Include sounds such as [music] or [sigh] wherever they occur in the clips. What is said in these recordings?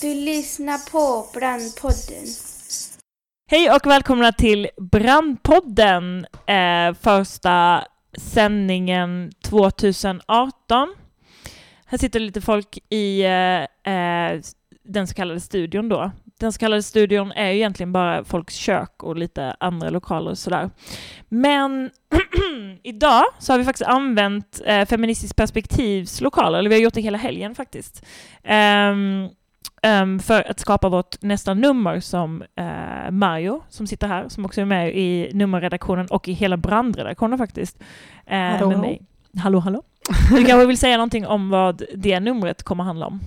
Du lyssnar på Brandpodden. Hej och välkomna till Brandpodden, eh, första sändningen 2018. Här sitter lite folk i eh, eh, den så kallade studion då. Den så kallade studion är ju egentligen bara folks kök och lite andra lokaler och sådär. Men [clears throat] idag så har vi faktiskt använt eh, Feministiskt perspektivs lokaler, eller vi har gjort det hela helgen faktiskt. Um, um, för att skapa vårt nästa nummer som uh, Mario, som sitter här, som också är med i nummerredaktionen och i hela brandredaktionen faktiskt. Uh, hallå, med mig. Hallå, hallå. [laughs] Du kanske vill säga någonting om vad det numret kommer handla om?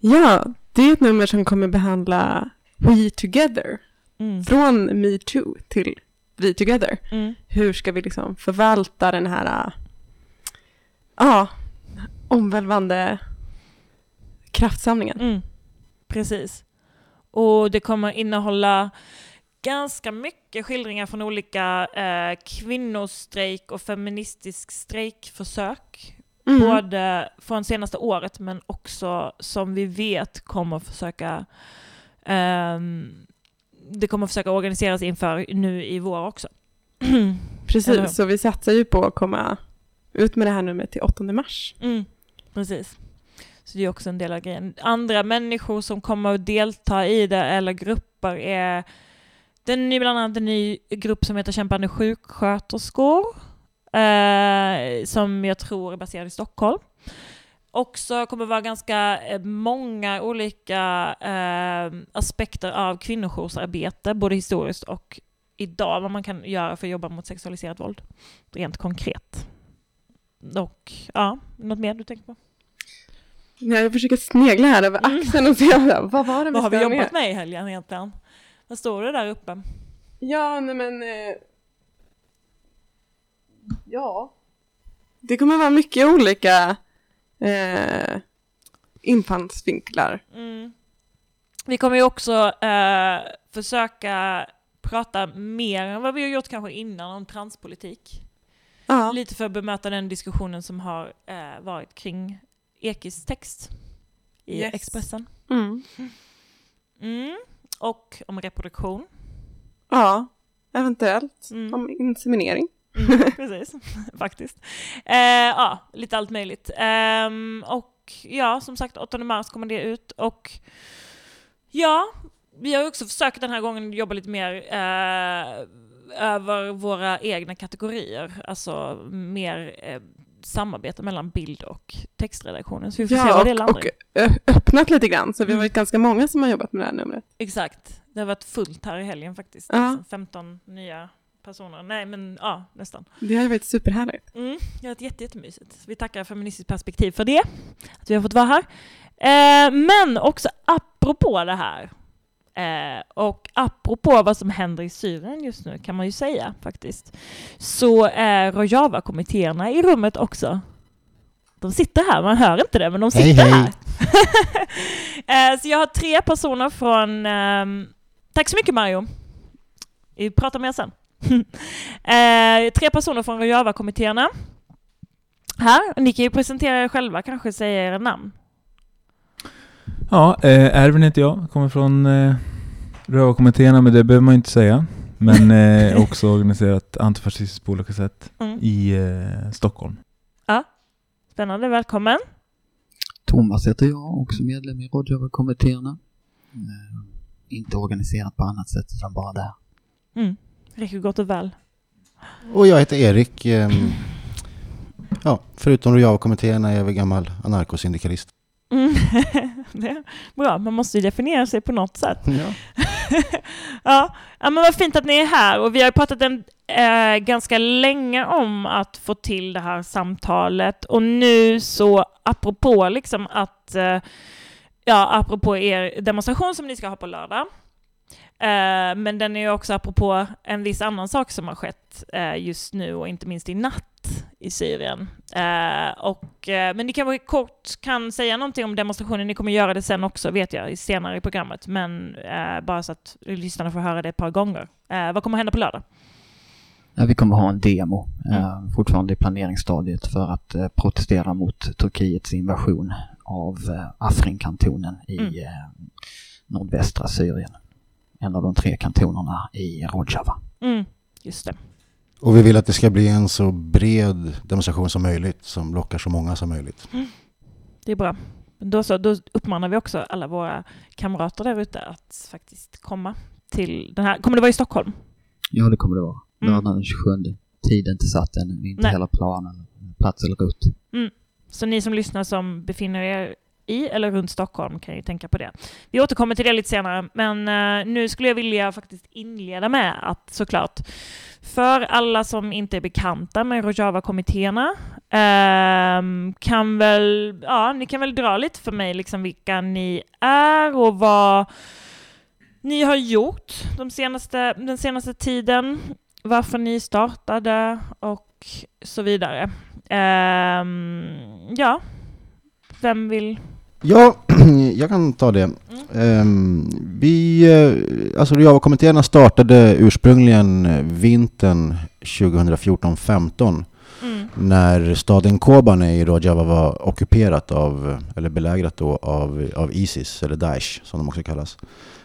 Ja, det är ett nummer som kommer behandla We Together. Mm. Från Me Too till We Together. Mm. Hur ska vi liksom förvalta den här ja, omvälvande kraftsamlingen? Mm. Precis. Och det kommer innehålla ganska mycket skildringar från olika eh, kvinnostrejk och feministisk strejkförsök. Mm. Både från senaste året men också som vi vet kommer försöka ehm, det kommer försöka organiseras inför nu i vår också. [clears throat] Precis, så vi satsar ju på att komma ut med det här numret till 8 mars. Mm, precis. Så det är också en del av grejen. Andra människor som kommer att delta i det, eller grupper, är den är bland annat en ny grupp som heter Kämpande sjuksköterskor, eh, som jag tror är baserad i Stockholm. Också kommer vara ganska eh, många olika eh, aspekter av kvinnojoursarbete, både historiskt och idag, vad man kan göra för att jobba mot sexualiserat våld, rent konkret. Och ja, något mer du tänker på? Jag försöker snegla här över Mm. axeln och se vad var det vi Vad har vi jobbat med? med i helgen egentligen? Vad står det där uppe? Ja, nej men... Eh, ja. Det kommer vara mycket olika eh, infallsvinklar. Mm. Vi kommer ju också eh, försöka prata mer än vad vi har gjort kanske innan om transpolitik. Ja. Lite för att bemöta den diskussionen som har eh, varit kring Ekis text i Yes. Expressen. Mm. Mm. Och om reproduktion. ja, eventuellt. Mm. Om inseminering. Mm, [laughs] precis, [laughs] faktiskt. Eh, ja, lite allt möjligt. Ehm, och ja, som sagt, 8 mars kommer det ut. Och ja, vi har också försökt den här gången jobba lite mer eh, över våra egna kategorier. Alltså mer eh, samarbete mellan bild och textredaktionen. Så vi får se Ja, vad det och, landar och ö- öppnat lite grann. Så vi har Mm. varit ganska många som har jobbat med det här numret. Exakt. Det har varit fullt här i helgen faktiskt. Ja. Alltså 15 nya personer. Nej, men ja, nästan. Det har varit superhärligt. Mm, det har varit jätte, jättemysigt. Vi tackar Feministiskt perspektiv för det, att vi har fått vara här. Eh, men också apropå det här, eh, och apropå vad som händer i Syrien just nu, kan man ju säga faktiskt, så är Rojava-kommittéerna i rummet också. De sitter här, man hör inte det, men de Hej, sitter hej. här. [laughs] eh, så jag har tre personer från... ehm, tack så mycket Mario. Vi pratar mer sen. [laughs] eh, tre personer från Rojava-kommittéerna. Här, ni kan ju presentera er själva, kanske säga era namn. Ja, eh, Erwin heter jag. Kommer från eh, Rövarkommittéerna, men det behöver man ju inte säga. Men [laughs] eh, också organiserat antifascistiskt på olika sätt Mm. i eh, Stockholm. Spännande, välkommen. Thomas heter jag, också medlem i rådgivarkommittéerna. Eh, inte organiserat på annat sätt utan bara där. Mm. Räcker gott och väl. Och jag heter Erik. ehm, Ja, förutom Rojava-kommittéerna är jag väl gammal anarkosyndikalist. Mm. [laughs] det bra, man måste ju definiera sig på något sätt. Ja. [laughs] ja. ja, men vad fint att ni är här och vi har pratat en, eh, ganska länge om att få till det här samtalet och nu så apropå liksom att, eh, ja apropå er demonstration som ni ska ha på lördag, eh, men den är ju också apropå en viss annan sak som har skett eh, just nu och inte minst i natt i Syrien. Eh, och, men ni kan väl kort kan säga någonting om demonstrationen, ni kommer göra det sen också vet jag, senare i programmet, men bara så att lyssnarna får höra det ett par gånger. Vad kommer hända på lördag? Vi kommer ha en demo Mm. fortfarande i planeringsstadiet för att protestera mot Turkiets invasion av Afrin-kantonen i Mm. nordvästra Syrien. En av de tre kantonerna i Rojava. Mm, just det. Och vi vill att det ska bli en så bred demonstration som möjligt som lockar så många som möjligt. Det är bra. Då, så, då uppmanar vi också alla våra kamrater där ute att faktiskt komma till den här. Kommer det vara i Stockholm? Ja, det kommer det vara. Mm. Lördagen den 27. Tiden inte satt än, inte Nej. hela planen, plats eller rutt. Så ni som lyssnar som befinner er i eller runt Stockholm kan ju tänka på det. Vi återkommer till det lite senare, men eh, nu skulle jag vilja faktiskt inleda med att såklart, för alla som inte är bekanta med Rojava-kommittéerna, ehm, kan väl, ja, ni kan väl dra lite för mig liksom vilka ni är och vad ni har gjort de senaste, den senaste tiden, varför ni startade och så vidare. Ehm, ja, vem vill? Ja, [clears throat] jag kan ta det. Ehm, vi, eh, alltså Rojava-kommittéerna startade ursprungligen vintern 2014-15 Mm. när staden Kobane i Rojava var ockuperat av, eller belägrat då av, av Isis, eller Daesh som de också kallas.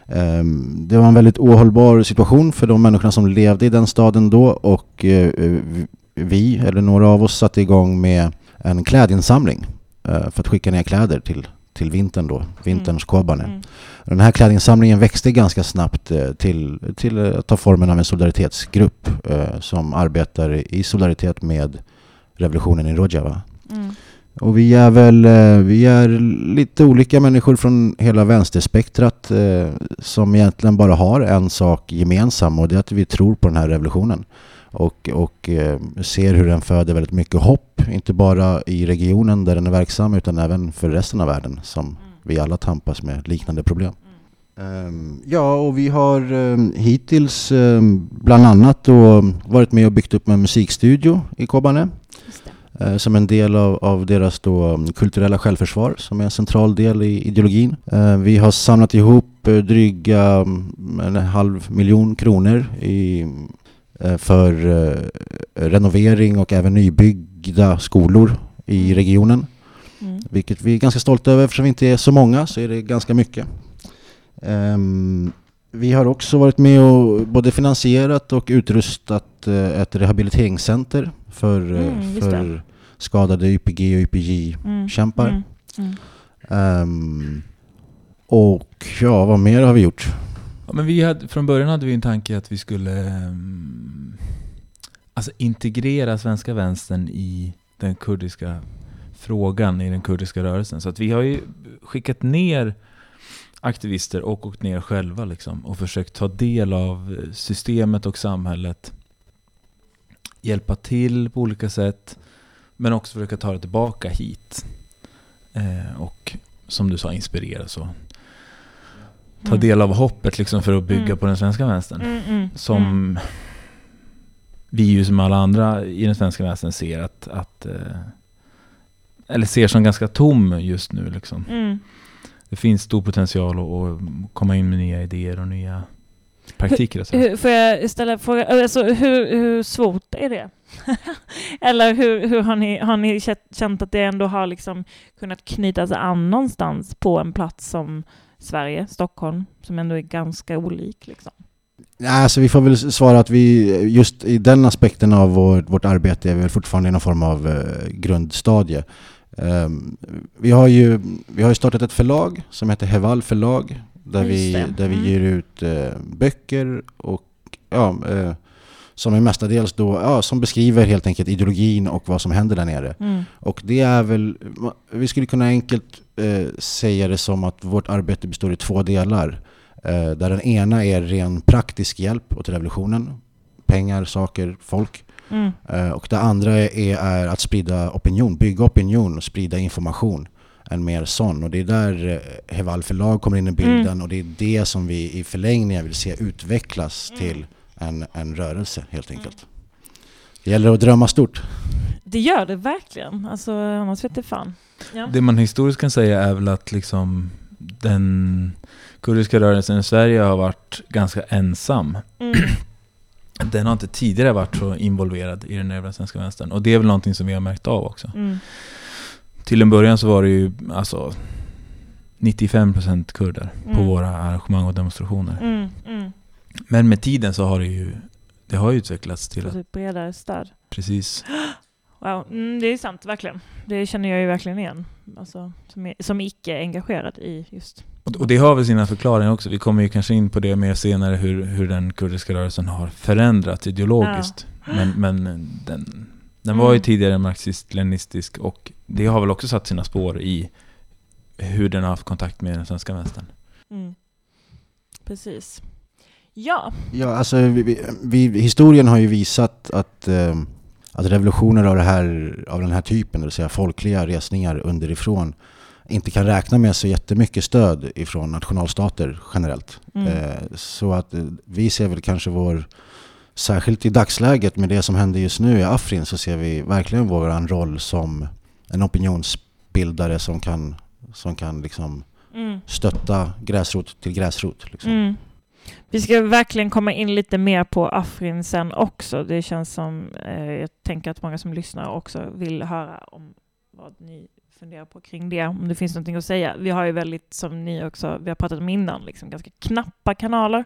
Ehm, Det var en väldigt ohållbar situation för de människorna som levde i den staden då och eh, vi, eller några av oss, satte igång med en klädinsamling för att skicka ner kläder till, till vintern då, vinterns Kobane. Mm. Den här klädinsamlingen växte ganska snabbt eh, till, till att ta formen av en solidaritetsgrupp eh, som arbetar i solidaritet med revolutionen i Rojava. Mm. Och vi är väl eh, vi är lite olika människor från hela vänsterspektrat eh, som egentligen bara har en sak gemensam och det är att vi tror på den här revolutionen. Och, och eh, ser hur den föder väldigt mycket hopp, inte bara i regionen där den är verksam utan även för resten av världen som vi alla tampas med liknande problem. Ehm, ja, och vi har um, hittills ehm, bland annat då varit med och byggt upp en musikstudio i Kobane eh, som en del av, av deras då kulturella självförsvar som är en central del i ideologin. Vi har samlat ihop eh, dryga um, en halv miljon kronor i, för eh, renovering och även nybyggda skolor i regionen. Mm. Vilket vi är ganska stolta över eftersom vi inte är så många så är det ganska mycket. Ehm, vi har också varit med och både finansierat och utrustat eh, ett rehabiliteringscenter för, eh, Mm, för skadade YPG och YPJ-kämpar. Mm. Mm. Ehm, och ja, vad mer har vi gjort? Ja, men vi hade, från början hade vi en tanke att vi skulle ehm, alltså integrera svenska vänstern i den kurdiska frågan, i den kurdiska rörelsen. Så att vi har ju skickat ner aktivister och åkt ner själva liksom, och försökt ta del av systemet och samhället. Hjälpa till på olika sätt, men också försöka ta det tillbaka hit. Eh, och som du sa, inspirera så ta Mm. del av hoppet liksom för att bygga Mm. på den svenska vänstern. Mm, mm, Som mm. vi ju som alla andra i den svenska vänstern ser att, att eh, eller ser som ganska tom just nu liksom. Mm. Det finns stor potential att, komma in med nya idéer och nya praktiker. så. Hur, får jag ställa en fråga? Alltså, hur, hur svårt är det? [laughs] Eller hur, hur har, ni, har ni känt- känt att det ändå har liksom kunnat knytas an någonstans på en plats som Sverige, Stockholm, som ändå är ganska olik? Liksom? Alltså vi får väl svara att vi just i den aspekten av vår, vårt arbete är vi fortfarande i någon form av eh, grundstadie. Ehm, vi, har ju, vi har ju startat ett förlag som heter Heval förlag där Just vi, det. där vi Mm. ger ut eh, böcker och ja, eh, som är mestadels då, ja, som beskriver helt enkelt ideologin och vad som händer där nere. Mm. Och det är väl, vi skulle kunna enkelt eh, säga det som att vårt arbete består i två delar. Eh, där den ena är ren praktisk hjälp åt revolutionen. Pengar, saker, folk. Mm. Eh, och det andra är, är att sprida opinion, bygga opinion och sprida information. En mer sån. Och det är där eh, Heval förlag kommer in i bilden Mm. och det är det som vi i förlängningen vill se utvecklas Mm. till en, en rörelse helt enkelt. Det gäller att drömma stort. Det gör det verkligen. Alltså, annars vet det fan. Ja. Det man historiskt kan säga är väl att liksom den kurdiska rörelsen i Sverige har varit ganska ensam. Mm. [clears throat] den har inte tidigare varit så involverad i den övriga svenska vänstern. Och det är väl någonting som vi har märkt av också. Mm. Till en början så var det ju alltså 95% kurder på Mm. våra arrangemang och demonstrationer. Men med tiden så har det ju det har utvecklats till att ett bredare stöd. precis [gasps] Wow. Mm, det är sant, verkligen. Det känner jag ju verkligen igen. Alltså, som, är, som icke engagerad i just... Och det har väl sina förklaringar också. Vi kommer ju kanske in på det mer senare hur, hur den kurdiska rörelsen har förändrats ideologiskt. Men, [gasps] men den, den var ju Mm. tidigare marxist-leninistisk och det har väl också satt sina spår i hur den har haft kontakt med den svenska vänstern. Mm. Precis. Ja. Ja, alltså vi, vi, historien har ju visat att, eh, att revolutioner av, det här, av den här typen, det vill säga folkliga resningar underifrån, inte kan räkna med så jättemycket stöd ifrån nationalstater generellt. Mm. Eh, så att eh, vi ser väl kanske vår, särskilt i dagsläget med det som händer just nu i Afrin, så ser vi verkligen vår roll som en opinionsbildare som kan, som kan liksom Mm. stötta gräsrot till gräsrot. Liksom. Mm. Vi ska verkligen komma in lite mer på Afrin sen också. Det känns som, eh, jag tänker att många som lyssnar också vill höra om vad ni funderar på kring det, om det finns någonting att säga. Vi har ju väldigt, som ni också, vi har pratat om innan, liksom ganska knappa kanaler.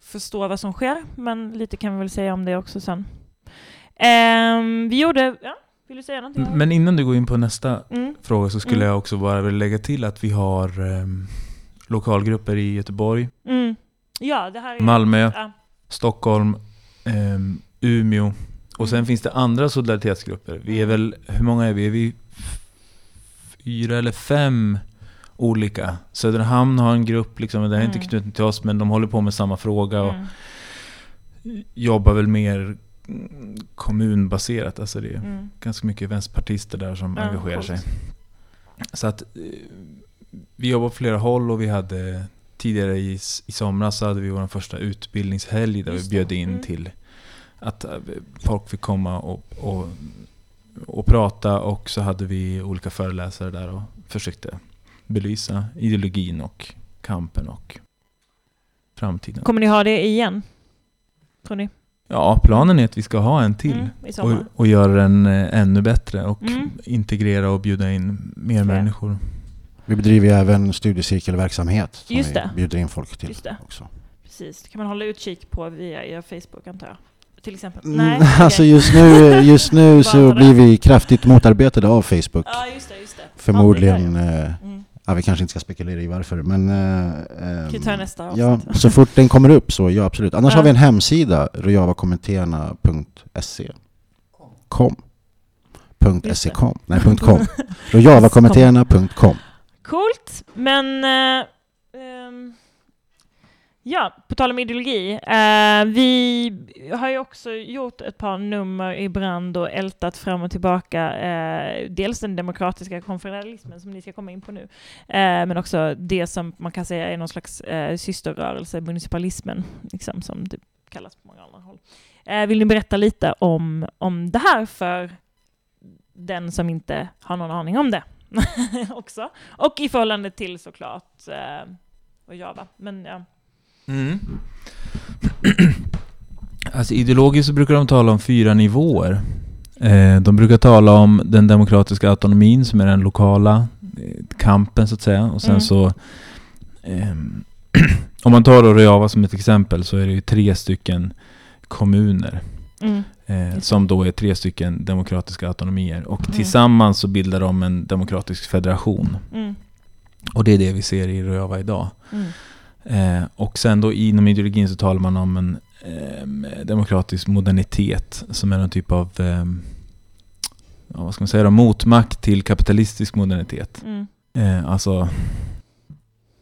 Förstå vad som sker, men lite kan vi väl säga om det också sen. Ehm, vi gjorde, ja, vill du säga någonting? Men innan du går in på nästa Mm. fråga så skulle Mm. jag också bara vilja lägga till att vi har ehm, lokalgrupper i Göteborg, Mm. Ja, det här är... Malmö, Ja. Stockholm, ehm, Umeå och sen Mm. finns det andra solidaritetsgrupper. Vi är väl, hur många är vi? Är vi fyra eller fem olika? Söderhamn har en grupp, liksom, den är inte Mm. knuten till oss men de håller på med samma fråga och Mm. jobbar väl mer mm, kommunbaserat. Alltså det är Mm. ganska mycket vänsterpartister där som Ja, engagerar sig. Så att eh, vi jobbar på flera håll och vi hade tidigare i, i somras så hade vi vår första utbildningshelg där vi bjöd in mm. till att eh, folk fick komma och, och, och prata och så hade vi olika föreläsare där och försökte belysa ideologin och kampen och framtiden. Kommer ni ha det igen? Tror ni? Ja, planen är att vi ska ha en till. Mm? Och, och göra den eh, ännu bättre och Mm. integrera och bjuda in mer Fler. människor. Vi bedriver ju även studiecirkelverksamhet som Just vi det. bjuder in folk till Just det. också. Precis, det kan man hålla utkik på via er Facebook antar jag. Till exempel. Mm, Nej, [laughs] Alltså okej. just nu, [laughs] just nu så blir vi kraftigt motarbetade av Facebook. Ja, just det, just det. Förmodligen, Ja, det är eh. Mm. ja, vi kanske inte ska spekulera i varför, men... eh, Kan vi ta ehm, nästa Ja, så fort den kommer upp så, ja absolut. Annars Ja. har vi en hemsida. Punkt Just .se com. [laughs] Nej, punkt .com. Rojavakommenterarna.com. Coolt, men... eh, ehm, ja, på tal om ideologi. eh, vi har ju också gjort ett par nummer i brand och ältat fram och tillbaka. eh, dels den demokratiska konfederalismen som ni ska komma in på nu. eh, men också det som man kan säga är någon slags eh, systerrörelse, municipalismen, liksom, som det kallas på många andra håll. Eh, vill ni berätta lite om, om det här för den som inte har någon aning om det? [laughs] också. Och i förhållande till såklart eh, och Java. Men ja. Mm. [clears throat] Alltså ideologiskt så brukar de tala om fyra nivåer. Eh, de brukar tala om den demokratiska autonomin som är den lokala eh, kampen så att säga. Och sen Mm. så ehm, [clears throat] om man tar då Rojava som ett exempel så är det ju tre stycken kommuner. Mm. Eh, som då är tre stycken demokratiska autonomier. Och Mm. tillsammans så bildar de en demokratisk federation. Mm. Och det är det vi ser i Rojava idag. Mm. Eh, och sen då inom ideologin så talar man om en ehm, demokratisk modernitet som är någon typ av ehm, ja, vad ska man säga då, motmakt till kapitalistisk modernitet. Mm. Eh, alltså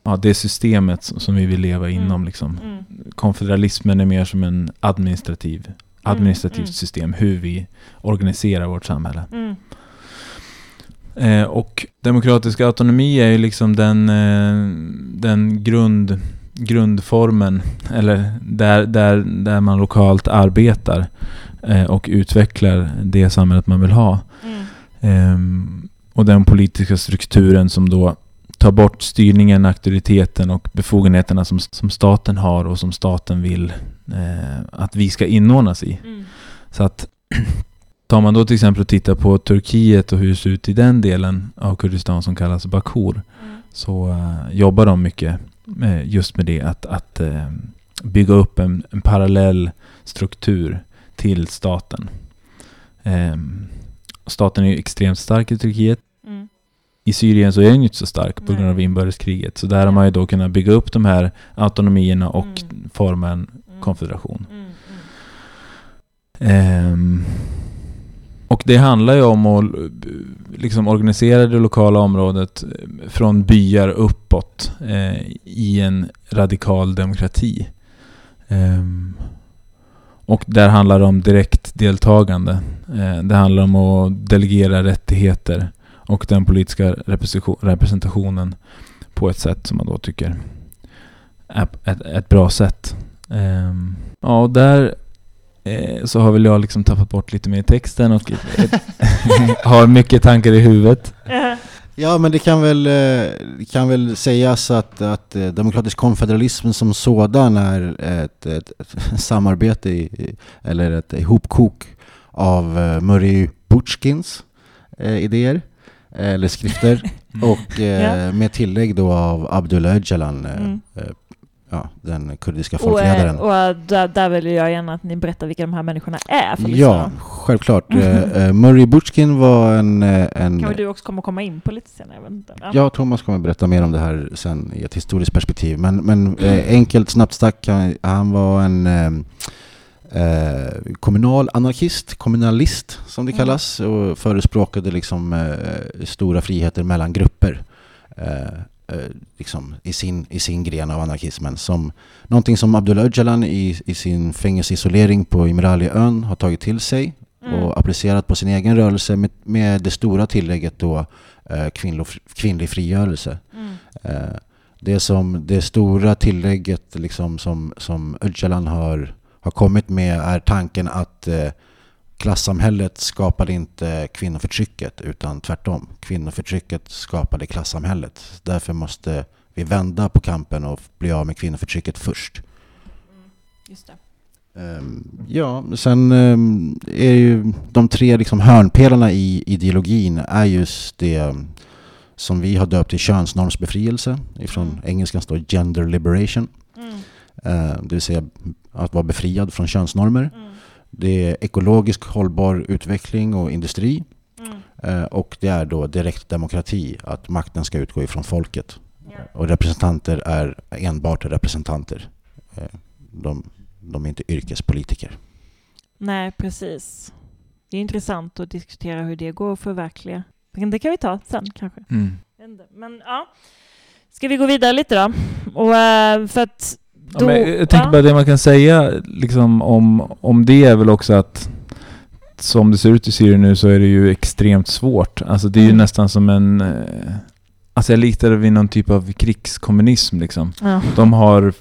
ja, det systemet som, som vi vill leva Mm. inom. Liksom. Mm. Konfederalismen är mer som en administrativ, administrativt mm. system, hur vi organiserar vårt samhälle. Mm. Eh, och demokratisk autonomi är ju liksom den, eh, den grund, grundformen, eller där, där, där man lokalt arbetar eh, och utvecklar det samhället man vill ha. Mm. Ehm, och den politiska strukturen som då ta bort styrningen, auktoriteten och befogenheterna som, som staten har och som staten vill eh, att vi ska inordnas i. Mm. Så att [clears throat] tar man då till exempel och tittar på Turkiet och hur det ser ut i den delen av Kurdistan som kallas Bakur Mm. så eh, jobbar de mycket just med det att, att eh, bygga upp en, en parallell struktur till staten. Ehm, staten är ju extremt stark i Turkiet. Mm. I Syrien så är den ju inte så stark på grund Nej. av inbördeskriget. Så där har man ju då kunnat bygga upp de här autonomierna och Mm. forma en. Konfederation. Ehm, och det handlar ju om att liksom organisera det lokala området eh, från byar uppåt eh, i en radikal demokrati. Ehm, och där handlar det om direkt deltagande. Eh, det handlar om att delegera rättigheter och den politiska representation- representationen på ett sätt som man då tycker är ett, ett bra sätt. Ehm, ja, och där eh, så har väl jag liksom tappat bort lite mer i texten och ett, [laughs] har mycket tankar i huvudet. Ja, men det kan väl, eh, det kan väl sägas att, att eh, demokratisk konfederalism som sådan är ett, ett, ett [laughs] samarbete, i, eller ett ihopkok av eh, Murray Bootchkins eh, idéer, eller skrifter, [laughs] och eh, Ja. med tillägg då av Abdullah Öcalan, eh, Mm. Ja, den kurdiska Och, folkledaren. och eh, där, där vill jag gärna att ni berättar vilka de här människorna är för Ja, självklart. [laughs] Eh, eh, Murray Bootchkin var en... en Kanske du också kommer komma in på lite senare? Jag. Ja. Ja, Thomas kommer berätta mer om det här sen i ett historiskt perspektiv. Men, men enkelt, snabbt sagt, han, han var en eh, eh, kommunal anarkist, kommunalist som det Mm. kallas, och förespråkade liksom eh, stora friheter mellan grupper. Eh, liksom i, sin, I sin gren av anarkismen. Som, någonting som Abdullah Öcalan i, i sin fängelseisolering på Imraliön har tagit till sig Mm. och applicerat på sin egen rörelse med, med det stora tillägget då eh, kvinnlig, kvinnlig frigörelse. Mm. Eh, det, som, det stora tillägget liksom som, som Öcalan har, har kommit med är tanken att eh, klassamhället skapade inte kvinnoförtrycket utan tvärtom. Kvinnoförtrycket skapade klassamhället. Därför måste vi vända på kampen och bli av med kvinnoförtrycket först. Just det. Ehm, Ja, sen ehm, är ju de tre liksom hörnpelarna i ideologin är just det som vi har döpt till könsnormsbefrielse. Ifrån Mm. engelskan står gender liberation. Mm. Det vill säga att vara befriad från könsnormer. Mm. Det är ekologisk hållbar utveckling och industri. Mm. Eh, Och det är då direkt demokrati, att makten ska utgå ifrån folket. Ja. Och representanter är enbart representanter. Eh, De, de är inte yrkespolitiker. Nej, precis. Det är intressant att diskutera hur det går att förverkliga. Men det kan vi ta sen kanske. Mm. Men ja, ska vi gå vidare lite då? Och eh, för att då... men jag tänker ja. bara det man kan säga liksom, om, om det är väl också att som det ser ut i Syrien nu så är det ju extremt svårt. Alltså det är ju Mm. nästan som en... Eh, alltså jag litar det vid någon typ av krigskommunism liksom. Ja. De har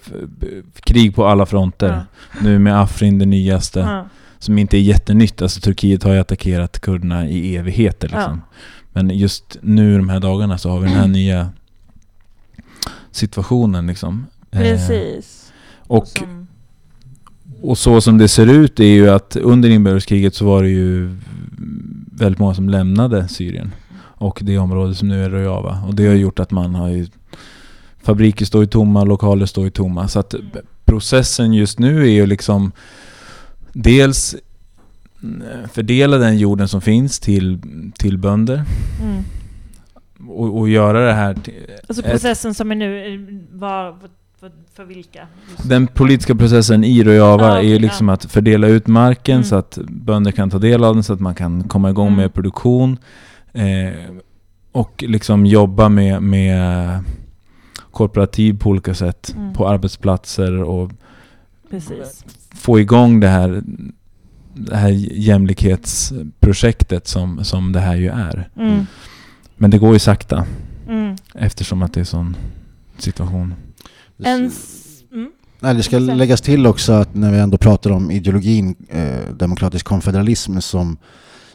krig på alla fronter. Ja. Nu med Afrin det nyaste. Ja. Som inte är jättenytt. Alltså Turkiet har ju attackerat kurderna i evigheter liksom. Men just nu de här dagarna så har vi den här [clears throat] nya situationen liksom. Eh, Precis. Och, Som, och så som det ser ut är ju att under inbördeskriget så var det ju väldigt många som lämnade Syrien. Och det område som nu är Rojava. Och det har gjort att man har ju Fabriker står ju tomma, lokaler står ju tomma. Så att processen just nu är ju liksom dels mm, fördela den jorden som finns till, till bönder mm. och, och göra det här till, Alltså ett- processen som är nu, eh, var, för, för vilka? Just- Den politiska processen i Rojava Ja, är ju liksom ja. att fördela ut marken Mm. så att bönder kan ta del av den så att man kan komma igång Mm. med produktion. Eh, och liksom jobba med, med korporativ på olika sätt Mm. på arbetsplatser och Precis. få igång det här, det här jämlikhetsprojektet som, som det här ju är. Mm. Men det går ju sakta Mm. eftersom att det är sån situation. En... s- Mm. Nej, det ska läggas till också att när vi ändå pratar om ideologin, eh, demokratisk konfederalism som,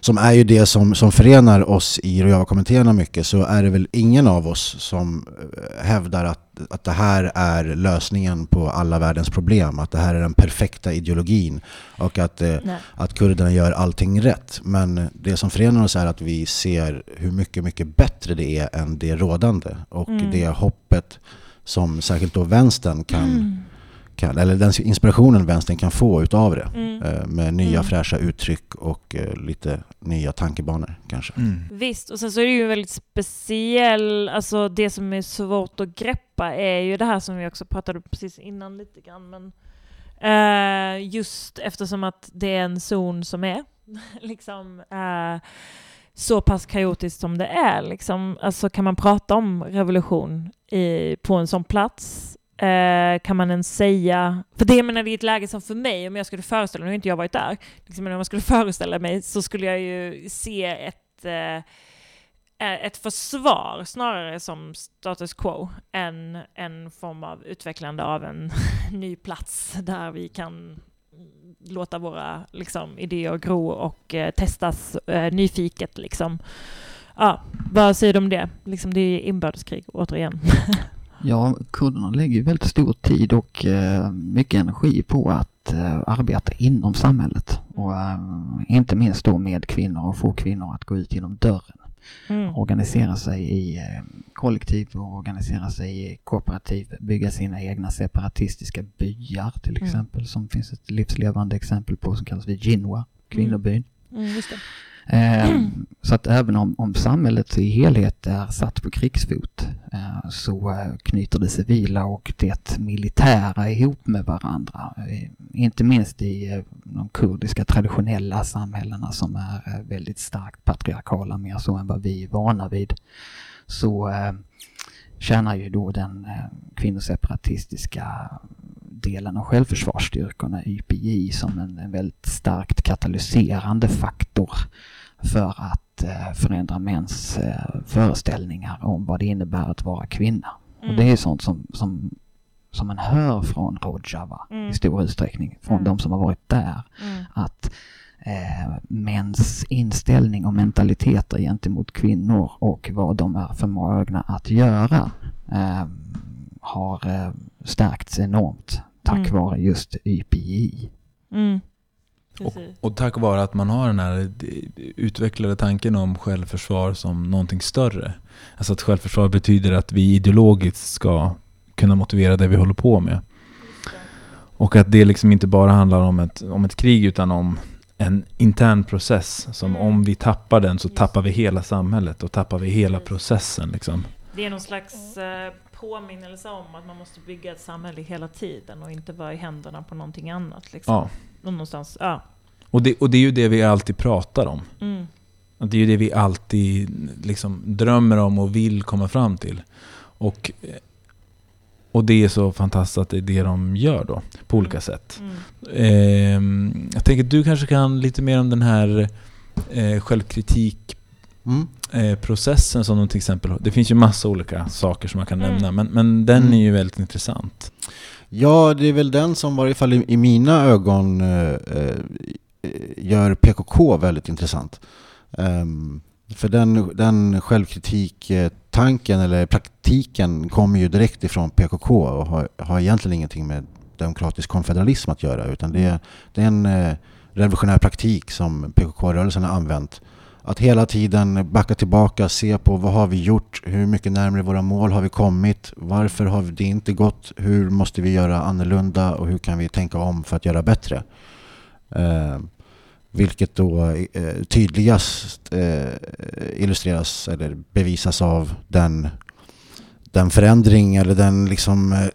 som är ju det som, som förenar oss i Rojava-kommittéerna mycket, så är det väl ingen av oss som eh, hävdar att, att det här är lösningen på alla världens problem, att det här är den perfekta ideologin och att, eh, att kurderna gör allting rätt. Men det som förenar oss är att vi ser hur mycket, mycket bättre det är än det rådande och Mm. det hoppet som särskilt då vänstern kan, Mm. kan, eller den inspirationen vänstern kan få utav det. Mm. eh, Med nya Mm. fräscha uttryck och eh, lite nya tankebanor kanske. Mm. Visst, och sen så är det ju väldigt speciell, alltså det som är svårt att greppa är ju det här som vi också pratade om precis innan lite grann, men eh, just eftersom att det är en zon som är [laughs] liksom eh, så pass kaotiskt som det är, liksom, alltså kan man prata om revolution i, på en sån plats? Eh, kan man ens säga, för det jag menar det är ett läge som för mig, om jag skulle föreställa mig, nu har inte jag varit där, liksom, men om jag skulle [laughs] föreställa mig så skulle jag ju se ett eh, eh, ett försvar snarare som status quo än en form av utvecklande av en [laughs] ny plats där vi kan låta våra liksom, idéer gro och eh, testas eh, nyfiket. Liksom. Ja, vad säger du om det? Liksom, det är inbördeskrig återigen. [laughs] Ja, kurderna lägger väldigt stor tid och eh, mycket energi på att eh, arbeta inom samhället. Och eh, inte minst då med kvinnor och få kvinnor att gå ut genom dörren. Mm. Organisera sig i eh, kollektiv och organisera sig i kooperativ. Bygga sina egna separatistiska byar till Mm. exempel. Som finns ett livslevande exempel på som kallas för Jinwa, kvinnobyn. Mm, Ehm, så att även om, om samhället i helhet är satt på krigsfot eh, så eh, knyter det civila och det militära ihop med varandra. Eh, inte minst i de kurdiska traditionella samhällena som är väldigt starkt patriarkala, mer så än vad vi är vana vid. Så tjänar ju då den kvinnoseparatistiska delen av självförsvarsstyrkorna, YPJ, som en, en väldigt starkt katalyserande faktor för att eh, förändra mäns eh, föreställningar om vad det innebär att vara kvinna. Mm. Och det är sånt som, som, som man hör från Rojava Mm. i stor utsträckning, från Mm. de som har varit där, Mm. att eh, mäns inställning och mentaliteter gentemot kvinnor och vad de är förmögna att göra eh, har eh, stärkts enormt tack Mm. vare just YPJ. Mm. Och, och tack vare att man har den här utvecklade tanken om självförsvar som någonting större. Alltså att självförsvar betyder att vi ideologiskt ska kunna motivera det vi håller på med. Och att det liksom inte bara handlar om ett, om ett krig utan om en intern process. Som Mm. om vi tappar den så tappar vi hela samhället och tappar vi hela processen. Liksom. Det är någon slags eh, påminnelse om att man måste bygga ett samhälle hela tiden och inte vara i händerna på någonting annat. Liksom. Ja. Och Någonstans, ja. Och, det, och det är ju det vi alltid pratar om. Mm. Det är ju det vi alltid liksom drömmer om och vill komma fram till. Och, och det är så fantastiskt att det är det de gör då, på olika sätt. Mm. Ehm, jag tänker att du kanske kan lite mer om den här eh, självkritik Mm. Eh, processen som de till exempel har. Det finns ju massa olika saker som man kan Mm. nämna, men, men den Mm. är ju väldigt intressant. Ja, det är väl den som i varje fall i, i mina ögon eh, eh, gör PKK väldigt intressant. Ehm, för den, den självkritik-tanken eller praktiken kommer ju direkt ifrån PKK och har, har egentligen ingenting med demokratisk konfederalism att göra utan det är, det är en eh, revolutionär praktik som PKK-rörelsen har använt. Att hela tiden backa tillbaka, se på vad har vi gjort, hur mycket närmare våra mål har vi kommit, varför har det inte gått, hur måste vi göra annorlunda och hur kan vi tänka om för att göra bättre. Eh, vilket då eh, tydligast eh, illustreras eller bevisas av den, den förändring eller den liksom eh,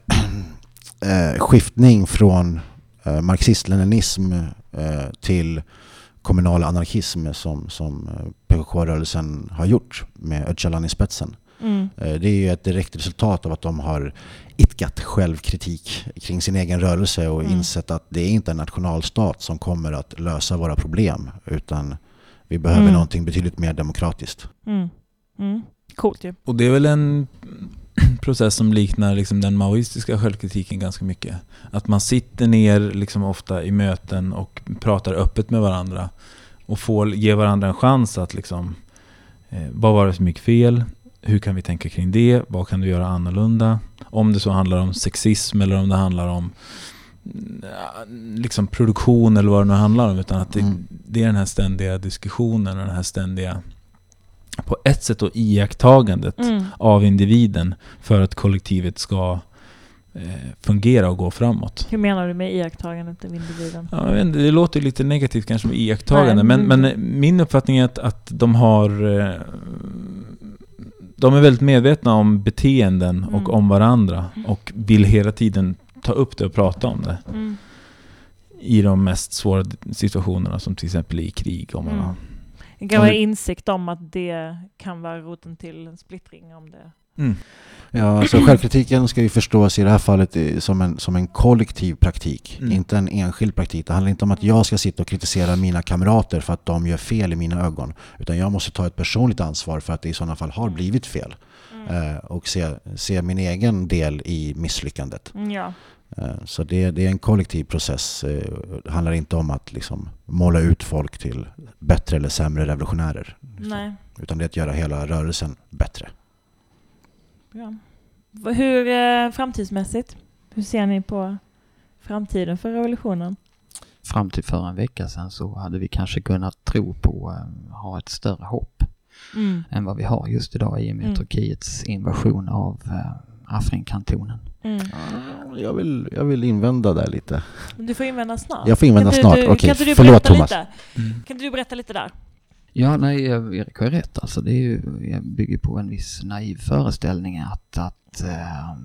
[clears throat] eh, skiftning från eh, marxist-leninism eh, till kommunal anarkism som, som eh, PKK-rörelsen har gjort med Öcalan i spetsen. Mm. Eh, Det är ju ett direkt resultat av att de har itkat självkritik kring sin egen rörelse och Mm. insett att det är inte en nationalstat som kommer att lösa våra problem utan vi behöver Mm. någonting betydligt mer demokratiskt. Mm. Mm. Coolt ju. Och det är väl en [clears throat] process som liknar liksom den maoistiska självkritiken ganska mycket. Att man sitter ner liksom ofta i möten och pratar öppet med varandra och få ge varandra en chans att liksom, eh, vad var det som gick fel? Hur kan vi tänka kring det? Vad kan du göra annorlunda? Om det så handlar om sexism eller om det handlar om mm, liksom produktion eller vad det nu handlar om. Utan att det, Mm. det är den här ständiga diskussionen och den här ständiga, på ett sätt då iakttagandet Mm. av individen för att kollektivet ska eh, fungera och gå framåt. Hur menar du med iakttagandet av individen? Ja, vet det låter lite negativt kanske med iakttagande, Nej, men, men- men min uppfattning är att, att de har... eh, De är väldigt medvetna om beteenden och Mm. om varandra och vill hela tiden ta upp det och prata om det Mm. i de mest svåra situationerna som till exempel i krig. Om man Mm. har, Det kan vara insikt om att det kan vara roten till en splittring om det. mm. Ja, alltså [clears throat] självkritiken ska ju förstås i det här fallet som en, som en kollektiv praktik, Mm. inte en enskild praktik. Det handlar inte om att jag ska sitta och kritisera mina kamrater för att de gör fel i mina ögon, utan jag måste ta ett personligt ansvar för att det i sådana fall har blivit fel och se, se min egen del i misslyckandet. Mm, Ja. Eh, så det, det är en kollektiv process. Eh, det handlar inte om att liksom måla ut folk till bättre eller sämre revolutionärer, Nej. utan det är att göra hela rörelsen bättre. Bra. Hur eh, framtidsmässigt? Hur ser ni på framtiden för revolutionen? Fram till för en vecka sedan så hade vi kanske kunnat tro på, eh, ha ett större hopp Mm. än vad vi har just idag i och med Mm. Turkiets invasion av eh, Afrinkantonen. Mm. Jag vill, jag vill invända där lite. Men Du får invända snart. Jag får invända Kan snart. Du, Okej, kan inte du förlåt, berätta Thomas. Lite? Mm. Kan inte du berätta lite där? Ja, nej, eh, Erik har ju rätt. Alltså, det är ju, jag bygger på en viss naiv föreställning att, att eh,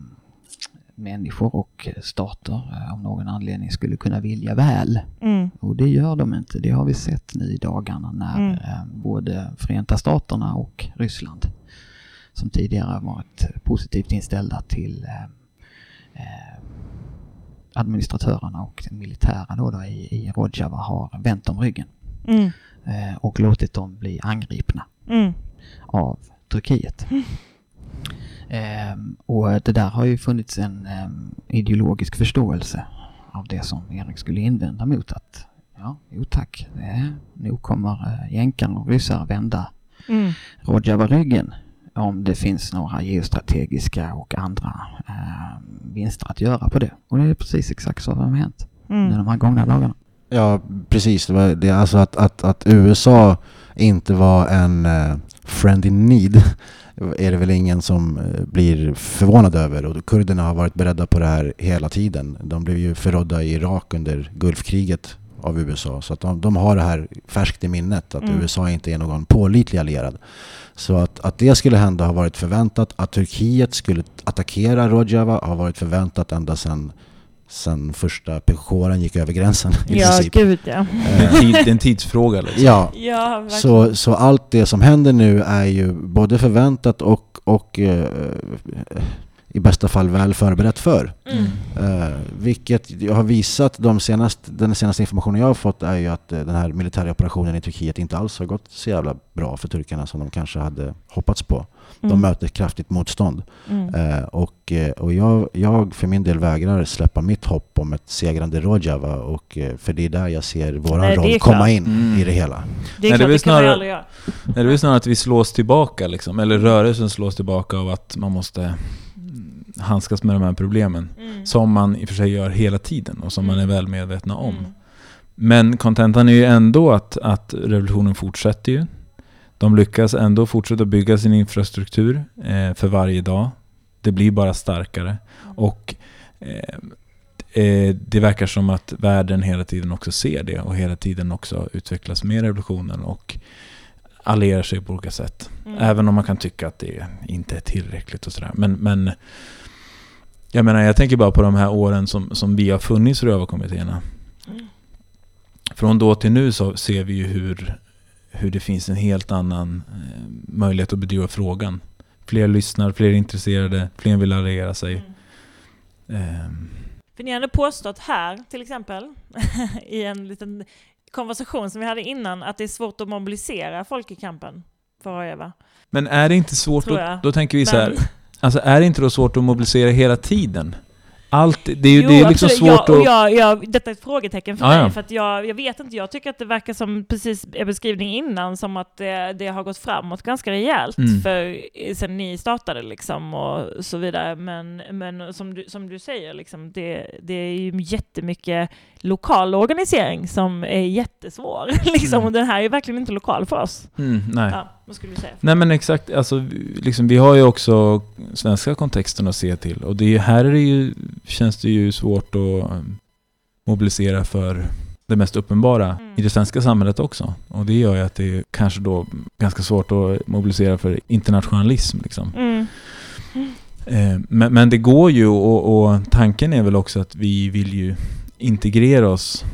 människor och stater eh, av någon anledning skulle kunna vilja väl. Mm. Och det gör de inte. Det har vi sett nu i dagarna när Mm. eh, både Förenta Staterna och Ryssland som tidigare varit positivt inställda till eh, eh, administratörerna och militären då, då i, i Rojava har vänt dem ryggen Mm. eh, och låtit dem bli angripna Mm. av Turkiet. [laughs] Ehm, och det där har ju funnits en ehm, ideologisk förståelse av det som Erik skulle invända mot att ja, jo tack, det, nog kommer eh, jänkarna och ryssar vända Mm. Rojava ryggen om det finns några geostrategiska och andra eh, vinster att göra på det. Och det är precis exakt så som har hänt Mm. de här gångna dagarna. Ja, precis. Det var det, alltså att, att, att USA inte var en uh, friend in need är det väl ingen som eh, blir förvånad över. Och kurderna har varit beredda på det här hela tiden. De blev ju förrådda i Irak under Gulfkriget av USA. Så att de, de har det här färskt i minnet, att Mm. USA inte är någon pålitlig allierad. Så att, att det skulle hända har varit förväntat. Att Turkiet skulle attackera Rojava har varit förväntat ända sedan sen första PKK gick över gränsen i Ja, princip. gud ja. Det är en tid- det är en tidsfråga liksom. Ja, Ja, verkligen. så, så allt det som händer nu är ju både förväntat och, och eh, i bästa fall väl förberett för. Mm. Eh, vilket jag har visat, de senast, den senaste informationen jag har fått är ju att eh, den här militära operationen i Turkiet inte alls har gått så jävla bra för turkarna som de kanske hade hoppats på. De Mm. möter kraftigt motstånd. Mm. Eh, och och jag, jag för min del vägrar släppa mitt hopp om ett segrande Rojava och, för det är där jag ser är roll klart. komma in Mm. i det hela. Det är Nej, det klart, är det kan snarare- aldrig göra. Nej, Det är snarare att vi slås tillbaka liksom, eller rörelsen slås tillbaka av att man måste handskas med de här problemen. Mm. Som man i och för sig gör hela tiden och som man är Mm. väl medvetna om. Mm. Men kontentan är ju ändå att, att revolutionen fortsätter ju. De lyckas ändå fortsätta bygga sin infrastruktur eh, för varje dag. Det blir bara starkare. Och eh, eh, det verkar som att världen hela tiden också ser det och hela tiden också utvecklas med revolutionen och allierar sig på olika sätt. Mm. Även om man kan tycka att det inte är tillräckligt och sådär. Men, men jag menar, jag tänker bara på de här åren som, som vi har funnits i Rövarkommittéerna. Mm. Från då till nu så ser vi ju hur, hur det finns en helt annan eh, möjlighet att bedriva frågan. Fler lyssnar, fler är intresserade, fler vill alliera sig. Mm. Ehm, För ni ändå påstått här, till exempel, [laughs] i en liten konversation som vi hade innan, att det är svårt att mobilisera folk i kampen för Rojava. men är det inte svårt, då, då tänker vi så här, Men- alltså är det inte då svårt att mobilisera hela tiden? allt, det är ju det är liksom absolut. svårt jag, att... jag, jag, Detta är ett frågetecken för Ja, mig, för att jag, jag vet inte, jag tycker att det verkar som, precis er beskrivning innan, som att det, det har gått framåt ganska rejält Mm. för, sen ni startade liksom och så vidare. Men, men som, du, som du säger, liksom, det, det är ju jättemycket lokal organisering som är jättesvår. [laughs] liksom, Mm. Och den här är verkligen inte lokal för oss. Mm, nej. Ja, vad skulle du säga? Nej men exakt, alltså, vi- liksom, vi har ju också svenska kontexten att se till. Och det är, här är det ju, känns det ju svårt att um, mobilisera för det mest uppenbara Mm. i det svenska samhället också. Och det gör ju att det är kanske då ganska svårt att mobilisera för internationalism. Liksom. Mm. Eh, men, men det går ju och, och tanken är väl också att vi vill ju integrera oss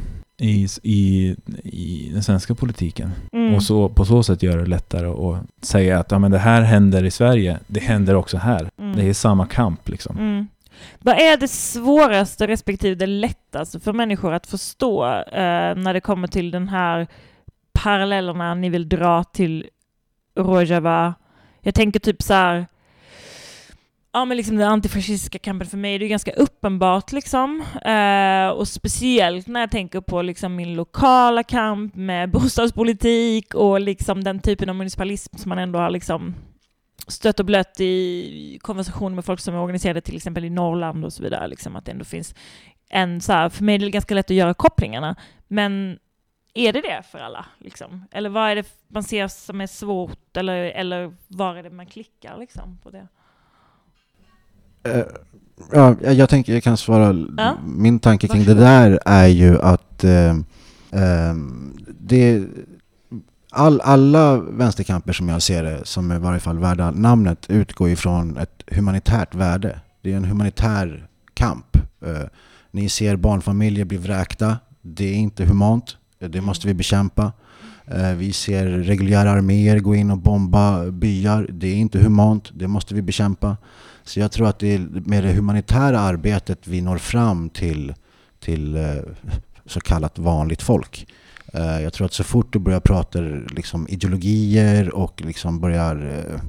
i, i, i den svenska politiken. Mm. Och så, på så sätt göra det lättare att säga att ja, men det här händer i Sverige, det händer också här. Mm. Det är samma kamp liksom. Mm. Vad är det svåraste respektive det lättaste för människor att förstå eh, när det kommer till den här parallellerna ni vill dra till Rojava? Jag tänker typ så här, ja men liksom den antifascistiska kampen för mig, det är ganska uppenbart liksom. Eh, och speciellt när jag tänker på liksom min lokala kamp med [laughs] bostadspolitik och liksom den typen av municipalism som man ändå har liksom stött och blött i konversationer med folk som är organiserade till exempel i Norrland och så vidare. Liksom, att det ändå finns en så här, för mig är det ganska lätt att göra kopplingarna. Men är det det för alla? Liksom? Eller vad är det man ser som är svårt? Eller, eller var är det man klickar liksom, på det? Eh, Ja, jag tänker jag kan svara. Ja. Min tanke kring det Varsågod. där är ju att eh, eh, det, all, alla vänsterkamper som jag ser det, som är i varje fall värda namnet, utgår ifrån ett humanitärt värde. Det är en humanitär kamp. Eh, ni ser barnfamiljer bli vräkta. Det är inte humant. Det måste vi bekämpa. Eh, Vi ser reguljära arméer gå in och bomba byar. Det är inte humant. Det måste vi bekämpa. Så jag tror att det är med det humanitära arbetet vi når fram till, till eh, så kallat vanligt folk. Eh, jag tror att så fort du börjar prata liksom ideologier och liksom börjar eh,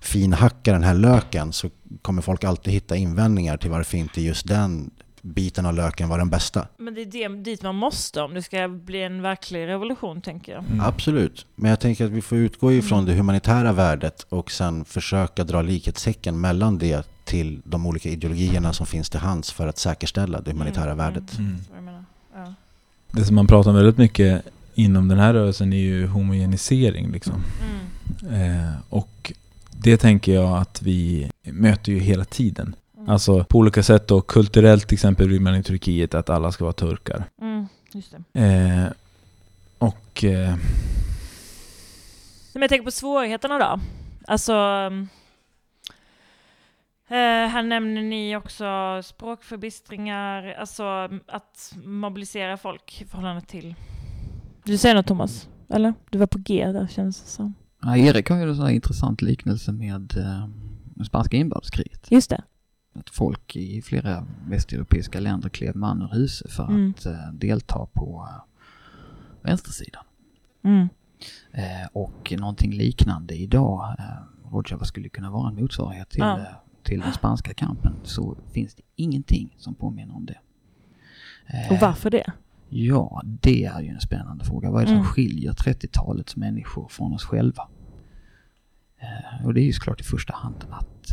finhacka den här löken så kommer folk alltid hitta invändningar till varför inte just den biten av löken var den bästa. Men det är det, dit man måste om det ska bli en verklig revolution, tänker jag. Mm. Absolut, men jag tänker att vi får utgå ifrån Mm. det humanitära värdet och sen försöka dra likhetstecken mellan det till de olika ideologierna som finns till hands för att säkerställa det humanitära Mm, värdet. Mm. Ja. Det som man pratar om väldigt mycket inom den här rörelsen är ju homogenisering. Liksom. Mm. Eh, och det tänker jag att vi möter ju hela tiden. Mm. Alltså på olika sätt då, kulturellt till exempel vill man i Turkiet att alla ska vara turkar. Mm, just det. Eh, och eh, Men jag tänker på svårigheterna då. Alltså... um, Eh, här nämner ni också språkförbistringar, alltså um, att mobilisera folk i förhållande till... Du säger något Thomas? Eller? Du var på G där känns det som. Ja, Erik har ju en sån här intressant liknelse med eh, spanska inbördeskriget. Just det. Att folk i flera västeuropeiska länder klev man ur huset för Mm. att eh, delta på eh, vänstersidan. Mm. Eh, och någonting liknande idag, eh, Rojava skulle kunna vara en motsvarighet till, Ja. eh, till den spanska kampen, så finns det ingenting som påminner om det. Eh, Och varför det? Ja, det är ju en spännande fråga. Vad är det Mm. som skiljer 30-talets människor från oss själva? Eh, och det är ju såklart i första hand att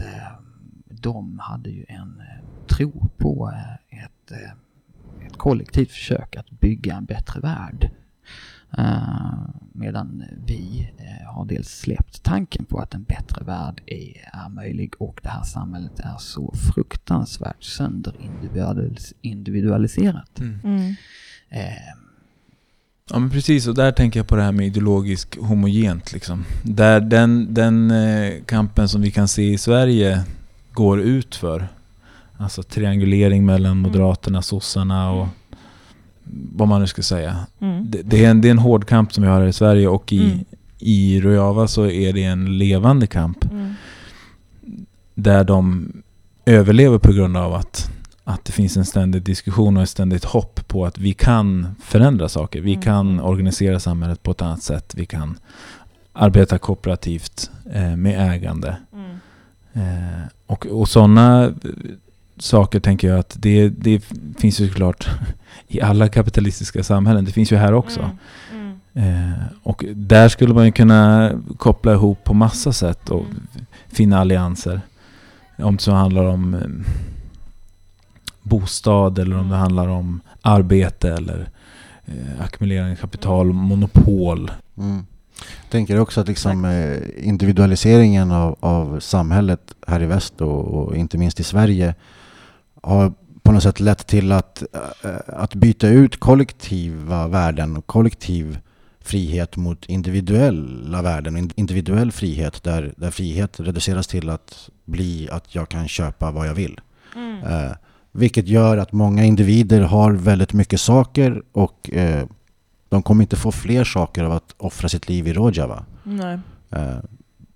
de hade ju en eh, tro på eh, ett, eh, ett kollektivt försök att bygga en bättre värld. Medan vi har dels släppt tanken på att en bättre värld är, är möjlig och det här samhället är så fruktansvärt sönderindividualiserat. Mm. Eh, Ja men precis, och där tänker jag på det här med ideologisk homogent liksom. Där den, den kampen som vi kan se i Sverige går ut för. Alltså triangulering mellan Moderaterna, sossarna och vad man nu ska säga. Mm. Det, det, är en, det är en hård kamp som vi har här i Sverige och i, Mm. i Rojava så är det en levande kamp. Mm. Där de överlever på grund av att, att det finns en ständig diskussion och ett ständigt hopp på att vi kan förändra saker. Vi Mm. kan organisera samhället på ett annat sätt. Vi kan arbeta kooperativt eh, med ägande. Mm. Eh, och och sådana saker tänker jag att det, det finns ju såklart [laughs] i alla kapitalistiska samhällen. Det finns ju här också. Mm, mm. Eh, och där skulle man ju kunna koppla ihop på massa sätt och Mm. finna allianser. Om det så handlar om eh, bostad eller om det handlar om arbete eller eh, ackumulerande kapital, monopol. Tänker också att liksom, eh, individualiseringen av, av samhället här i väst och, och inte minst i Sverige har på något sätt lett till att, eh, att byta ut kollektiva värden och kollektiv frihet mot individuella värden individuell frihet där, där frihet reduceras till att bli att jag kan köpa vad jag vill. Mm. Eh, vilket gör att många individer har väldigt mycket saker och eh, de kommer inte få fler saker av att offra sitt liv i Rojava. Nej. Eh,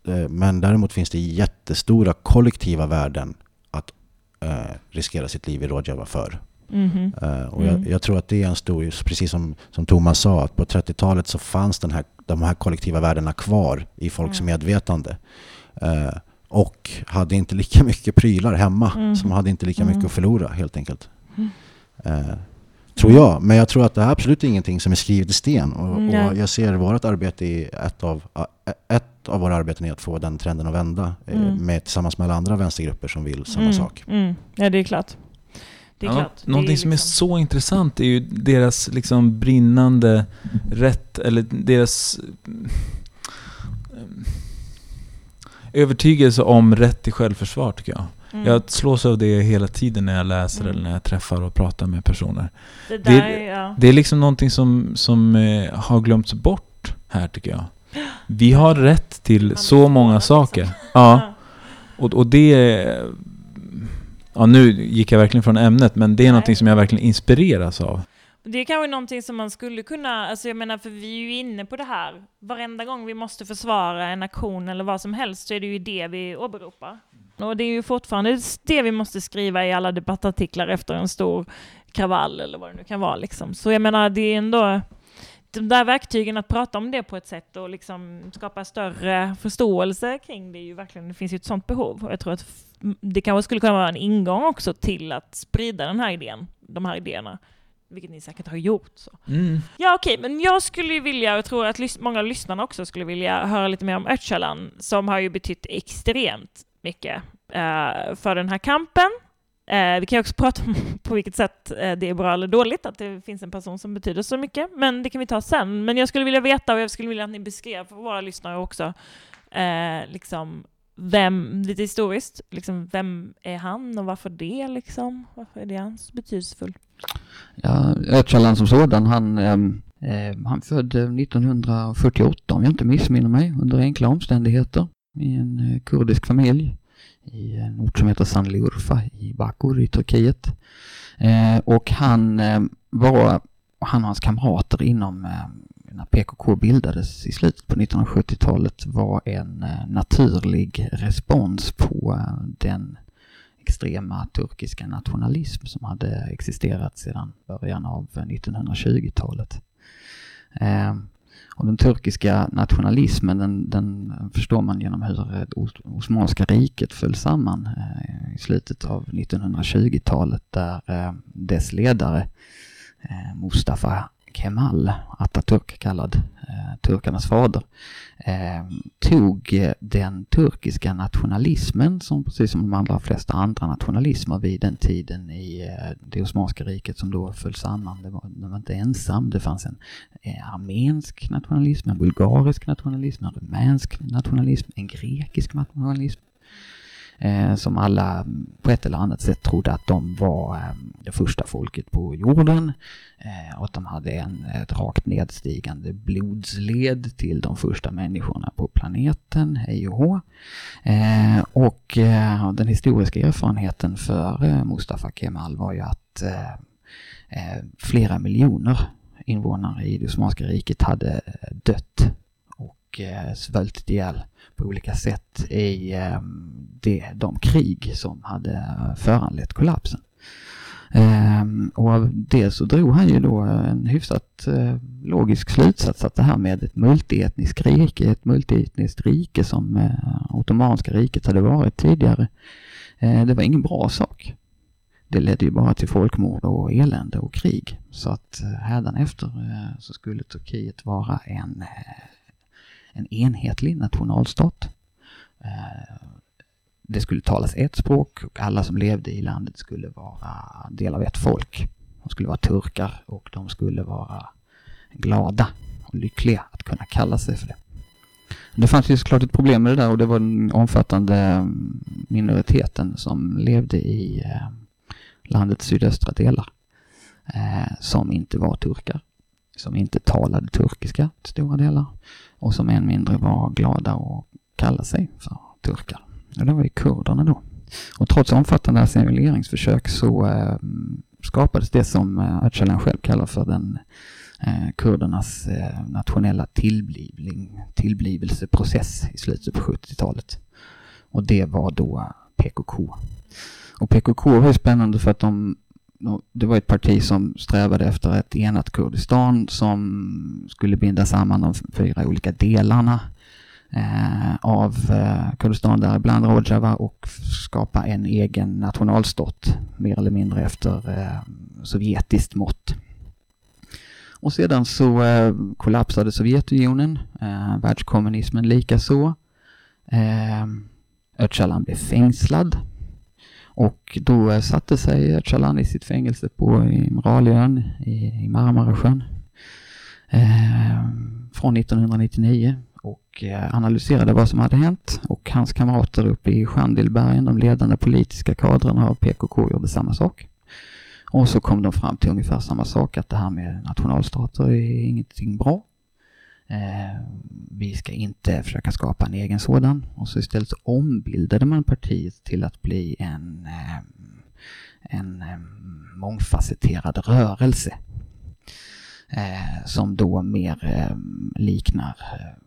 eh, men däremot finns det jättestora kollektiva värden att eh, riskera sitt liv i Rojava för. Mhm. Eh, och Mm. jag, jag tror att det är en stor, precis som, som Thomas sa, att på 30-talet så fanns den här, de här kollektiva värdena kvar i folks Mm. medvetande. Och hade inte lika mycket prylar hemma, Mm. som hade inte lika Mm. mycket att förlora helt enkelt. Mm. Eh, tror jag, men jag tror att det är absolut ingenting som är skrivet i sten. Och, Nej. och jag ser vårt arbete i ett av, a- ett av våra arbeten är att få den trenden att vända eh, Mm. med, tillsammans med alla andra vänstergrupper som vill samma Mm, sak. Mm. Ja, det är klart. Det är Ja, klart. Det Någonting som är liksom- så intressant är ju deras liksom brinnande rätt, eller deras mm, övertygelse om rätt till självförsvar tycker jag. Mm. Jag slås av det hela tiden när jag läser Mm. eller när jag träffar och pratar med personer. det det- där, ja. Det är liksom någonting som, som eh, har glömts bort här tycker jag. Vi har rätt till Man så många det, saker. liksom. Ja. Och, och det... Ja, nu gick jag verkligen från ämnet, men det är Nej. någonting som jag verkligen inspireras av. Det är kanske någonting som man skulle kunna, alltså jag menar för vi är ju inne på det här, varenda gång vi måste försvara en aktion eller vad som helst så är det ju det vi åberopar. Och det är ju fortfarande det vi måste skriva i alla debattartiklar efter en stor kravall eller vad det nu kan vara liksom. Så jag menar det är ändå de där verktygen att prata om det på ett sätt och liksom skapa större förståelse kring det är ju verkligen, det finns ju ett sånt behov. Och jag tror att det kanske skulle kunna vara en ingång också till att sprida den här idén, de här idéerna. Vilket ni säkert har gjort. Så. Mm. Ja okej, men jag skulle ju vilja, och jag tror att många av lyssnarna också skulle vilja höra lite mer om Öcalan, som har ju betytt extremt mycket eh, för den här kampen. Eh, vi kan ju också [laughs] prata om på vilket sätt eh, det är bra eller dåligt att det finns en person som betyder så mycket, men det kan vi ta sen. Men jag skulle vilja veta, och jag skulle vilja att ni beskrev för våra lyssnare också, eh, liksom vem, lite historiskt, liksom vem är han och varför det liksom? Varför är det hans betydelsefull? Ja, Öcalan som sådan, han, ehm, eh, han född eh, 1948 om jag inte missminner mig, under enkla omständigheter i en eh, kurdisk familj i en ort som heter Sanliurfa i Bakur i Turkiet. Eh, och han eh, var, han och hans kamrater inom eh, när PKK bildades i slutet på 1970-talet var en eh, naturlig respons på eh, den extrema turkiska nationalism som hade existerat sedan början av 1920-talet. Och den turkiska nationalismen den, den förstår man genom hur det Osmanska riket föll samman eh, i slutet av 1920-talet där eh, dess ledare eh, Mustafa Kemal, Atatürk kallad turkarnas fader, eh, tog eh, den turkiska nationalismen som precis som de allra flesta andra nationalismer vid den tiden i eh, det Osmanska riket som då föll samman. Det var, de var inte ensam. Det fanns en eh, armensk nationalism, en bulgarisk nationalism, en rumänsk nationalism, en grekisk nationalism. Eh, som alla på ett eller annat sätt trodde att de var eh, det första folket på jorden eh, och att de hade en, ett rakt nedstigande blodsled till de första människorna på planeten, hej och hå. Eh, och eh, den historiska erfarenheten för eh, Mustafa Kemal var ju att eh, eh, flera miljoner invånare i det Osmanska riket hade dött och eh, svultit ihjäl på olika sätt i ehm, det, de krig som hade föranlett kollapsen. Ehm, och av det så drog han ju då en hyfsat eh, logisk slutsats att det här med ett multietniskt rike, ett multietniskt rike som eh, Ottomanska riket hade varit tidigare, eh, det var ingen bra sak. det ledde ju bara till folkmord och elände och krig. Så att hädanefter så skulle Turkiet vara en, en enhetlig nationalstat. Eh, det skulle talas ett språk och alla som levde i landet skulle vara del av ett folk. De skulle vara turkar och de skulle vara glada och lyckliga att kunna kalla sig för det. Det fanns ju såklart ett problem med det där och det var den omfattande minoriteten som levde i eh, landets sydöstra delar. Eh, som inte var turkar. Som inte talade turkiska till stora delar. Och som än mindre var glada och kalla sig för turkar. Och det var ju kurderna då. Och trots omfattande assimileringsförsök så eh, skapades det som eh, Öcalan själv kallar för den eh, kurdernas eh, nationella tillblivning, tillblivelseprocess i slutet på 70-talet. Och det var då PKK. Och PKK var ju spännande för att de det var ett parti som strävade efter ett enat Kurdistan som skulle binda samman de fyra olika delarna eh, av eh, Kurdistan, däribland Rojava och skapa en egen nationalstat mer eller mindre efter eh, sovjetiskt mått. Och sedan så eh, kollapsade Sovjetunionen, eh, världskommunismen likaså. Eh, Öcalan blev fängslad och då satte sig Öcalan i sitt fängelse på Imraliön i, i Marmarasjön eh, från 1999 och eh, analyserade vad som hade hänt och hans kamrater uppe i Schandilbergen, de ledande politiska kadrerna av PKK, gjorde samma sak. Och så kom de fram till ungefär samma sak, att det här med nationalstater är ingenting bra. Eh, vi ska inte försöka skapa en egen sådan. Och så istället så ombildade man partiet till att bli en, eh, en eh, mångfacetterad rörelse. Eh, som då mer eh, liknar eh,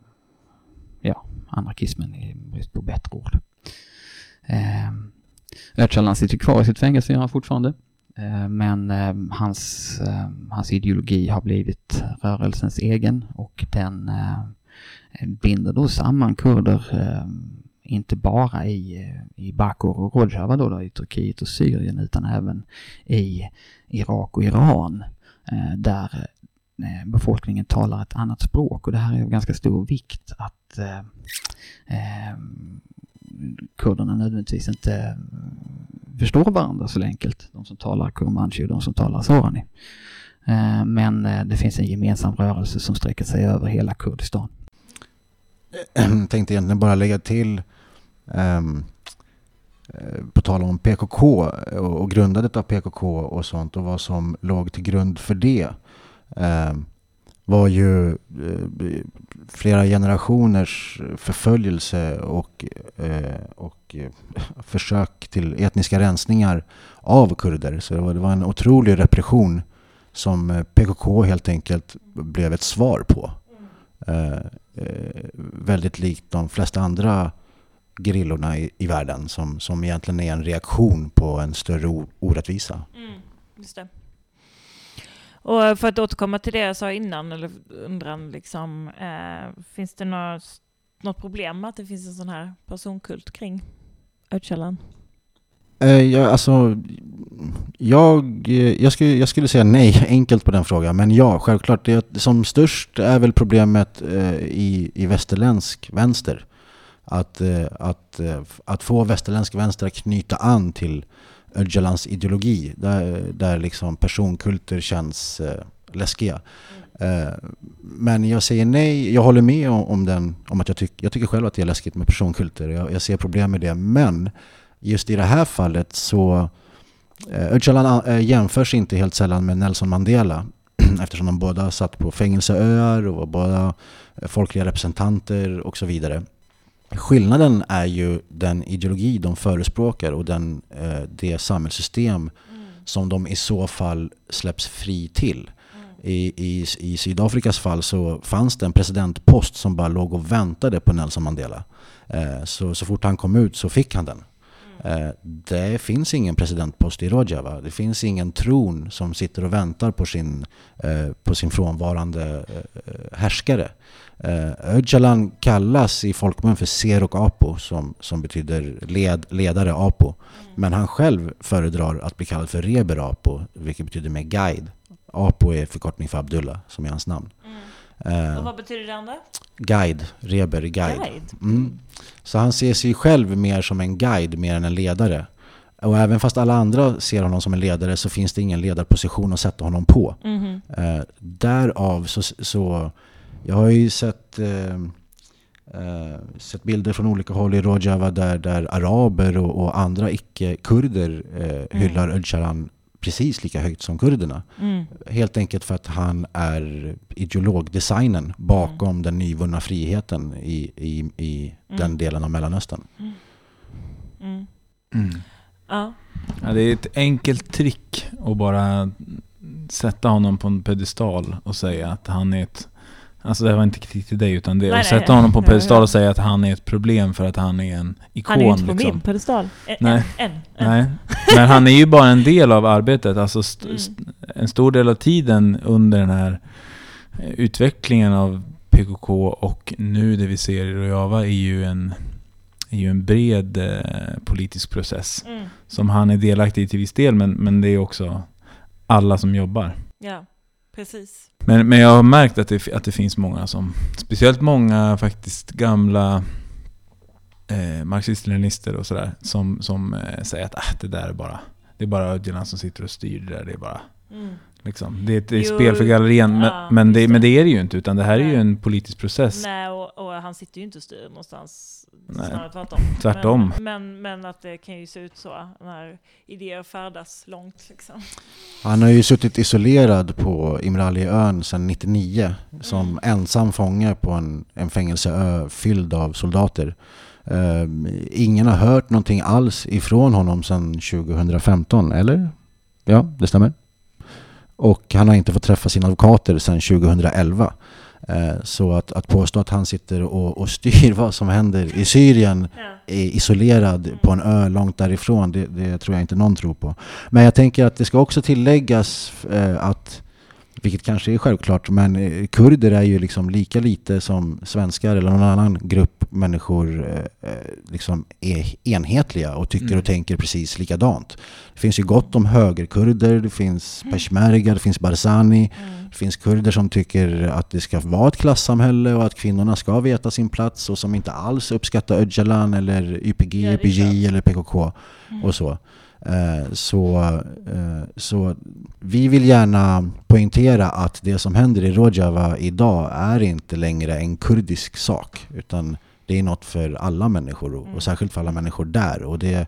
ja, anarkismen i brist på bättre ord. Eh, Öcalan sitter kvar i sitt fängelse gör han fortfarande. Eh, men eh, hans, eh, hans ideologi har blivit rörelsens egen och den binder då samman kurder inte bara i, i Bakur och Rojava då, då, i Turkiet och Syrien utan även i Irak och Iran där befolkningen talar ett annat språk. Och det här är av ganska stor vikt att eh, kurderna nödvändigtvis inte mm, förstår varandra så enkelt. De som talar kurmanchi och de som talar sorani. Eh, men eh, det finns en gemensam rörelse som sträcker sig över hela Kurdistan. Jag ehm, [clears throat] tänkte egentligen bara lägga till um, på tal om PKK och grundandet av PKK och sånt och vad som låg till grund för det. Ehm, var ju eh, flera generationers förföljelse och, eh, och eh, försök till etniska rensningar av kurder. Så det var, det var en otrolig repression som eh, PKK helt enkelt blev ett svar på. Eh, eh väldigt likt de flesta andra grillorna i, i världen som, som egentligen är en reaktion på en större orättvisa. Mm, just det. Och för att återkomma till det jag sa innan, eller undran liksom, eh, finns det något, något problem med att det finns en sån här personkult kring Öcalan? Eh, jag, alltså, jag, eh, jag, skulle, jag skulle säga nej, [laughs] enkelt på den frågan. Men ja, självklart. Det, som störst är väl problemet eh, i, i västerländsk vänster. Att, eh, att, eh, att få västerländsk vänster att knyta an till Öcalans ideologi där, där liksom personkulter känns eh, läskiga. Mm. Eh, men jag säger nej, jag håller med om, om den, om att jag, tyck, jag tycker själv att det är läskigt med personkulter. Jag, jag ser problem med det. Men just i det här fallet så eh, Öcalan eh, jämförs inte helt sällan med Nelson Mandela [clears throat] eftersom de båda satt på fängelseöar och var båda eh, folkliga representanter och så vidare. Skillnaden är ju den ideologi de förespråkar och den, eh, det samhällssystem mm. som de i så fall släpps fri till. Mm. I, i, I Sydafrikas fall så fanns det en presidentpost som bara låg och väntade på Nelson Mandela. Eh, så, så fort han kom ut så fick han den. Eh, det finns ingen presidentpost i Rojava. Det finns ingen tron som sitter och väntar på sin, eh, på sin frånvarande eh, härskare. Öcalan kallas i folkmun för Serok Apo som, som betyder led, ledare Apo. Men han själv föredrar att bli kallad för Reber Apo, vilket betyder med guide. Apo är förkortning för Abdullah, som är hans namn. Mm. Eh, Och vad betyder det andra? guide, Reber, guide. Guide. Mm. Så han ser sig själv mer som en guide mer än en ledare. Och även fast alla andra ser honom som en ledare så finns det ingen ledarposition att sätta honom på. Mhm. Eh, därav så, så jag har ju sett, eh, eh, sett bilder från olika håll i Rojava där, där araber och, och andra icke-kurder eh, hyllar Öcalan precis lika högt som kurderna. Mm. Helt enkelt för att han är ideologdesignen bakom den nyvunna friheten i, i, i den delen av Mellanöstern. Mm. Mm. Ja. Ja, det är ett enkelt trick att bara sätta honom på en pedestal och säga att han är ett... Alltså det var inte kritik till dig utan det är Nej, att sätta honom på [laughs] en pedestal och säga att han är ett problem för att han är en ikon. Han är inte på liksom. min pedestal. En, Nej. En, en. Nej, men han är ju bara en del av arbetet. Alltså st- Mm. st- en stor del av tiden under den här eh, utvecklingen av PKK och nu det vi ser i Rojava är ju en, är ju en bred eh, politisk process Mm. som han är delaktig i till viss del, men, men det är också alla som jobbar. Ja, precis. Men, men jag har märkt att det, att det finns många som, speciellt många faktiskt gamla eh, marxister-leninister och sådär, som, som eh, säger att ah, det där är bara, det är bara Öcalan som sitter och styr det där, det är bara Mm. Liksom. Det är ett Jo, spel för gallerien, men, ja, men, det, men det är det ju inte, utan det här är ju Nej. en politisk process. Nej, och, och han sitter ju inte och styr någonstans. Nej, Snarare tvärtom. tvärtom. Men, men, men att det kan ju se ut så när idéer färdas långt. Liksom. Han har ju suttit isolerad på Imraliön sedan 99 som Mm. ensam fånge på en, en fängelseö fylld av soldater. Eh, ingen har hört någonting alls ifrån honom sedan 2015, eller? Ja, det stämmer. Och han har inte fått träffa sina advokater sedan 2011. Eh, så att, att påstå att han sitter och, och styr [laughs] vad som händer i Syrien Ja. är isolerad på en ö långt därifrån, det, det tror jag inte någon tror på. Men jag tänker att det ska också tilläggas eh, att, vilket kanske är självklart, men eh, kurder är ju liksom lika lite som svenskar eller någon annan grupp människor eh, eh, liksom är enhetliga och tycker Mm. och tänker precis likadant. Det finns ju gott om högerkurder, det finns peshmerga, det finns barzani, Mm. det finns kurder som tycker att det ska vara ett klassamhälle och att kvinnorna ska veta sin plats och som inte alls uppskattar Öcalan eller YPG, YPJ eller PKK och så. Eh, Så, eh, så vi vill gärna poängtera att det som händer i Rojava idag är inte längre en kurdisk sak utan det är något för alla människor och, Mm. och särskilt för alla människor där. Och det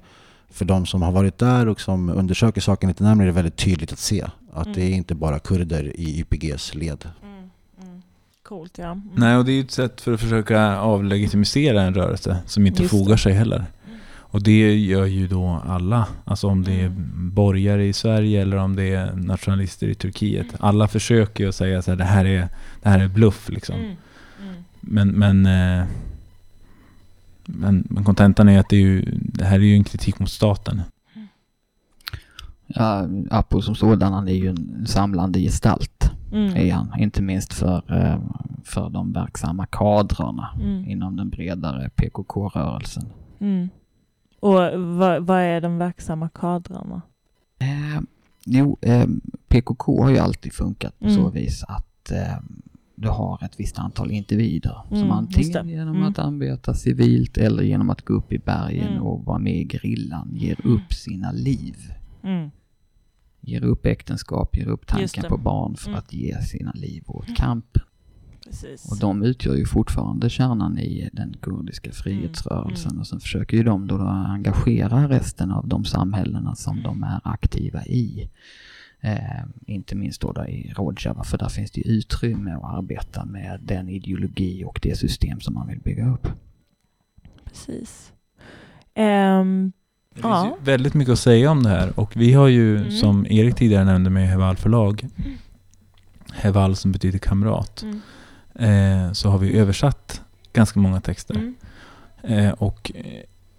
för de som har varit där och som undersöker saken lite närmare är det väldigt tydligt att se att det är inte bara kurder i YPGs led. Mm. Mm. Coolt, ja. Mm. Nej, och det är ju ett sätt för att försöka avlegitimisera en rörelse som inte Just fogar det. sig heller. Och det gör ju då alla. Alltså om det är Mm. borgare i Sverige eller om det är nationalister i Turkiet. Alla försöker ju att säga att det här är, det här är bluff liksom. Mm. Mm. Men, men, eh, men, men kontentan är att det, är ju, det här är ju en kritik mot staten. Ja, Apo som sådan, han är ju en samlande gestalt, Mm. är han. Inte minst för, eh, för de verksamma kadrarna Mm. inom den bredare PKK-rörelsen. Mm. Och vad, vad är de verksamma kadrarna? Eh, jo, eh, PKK har ju alltid funkat på så Mm. vis att eh, du har ett visst antal individer Mm, som antingen genom Mm. att arbeta civilt eller genom att gå upp i bergen Mm. och vara med i gerillan ger Mm. upp sina liv. Mm. Ger upp äktenskap, ger upp tanken på barn för Mm. att ge sina liv åt kampen. Precis. Och de utgör ju fortfarande kärnan i den kurdiska frihetsrörelsen mm. och sen försöker ju de då engagera resten av de samhällena som de är aktiva i. Eh, inte minst då där i Rojava för där finns det utrymme att arbeta med den ideologi och det system som man vill bygga upp. Precis. Ehm, Det Ja. finns ju väldigt mycket att säga om det här och vi har ju Mm. som Erik tidigare nämnde med Heval förlag, Heval som betyder kamrat, mm. Eh, så har vi översatt ganska många texter. Mm. Eh, och eh,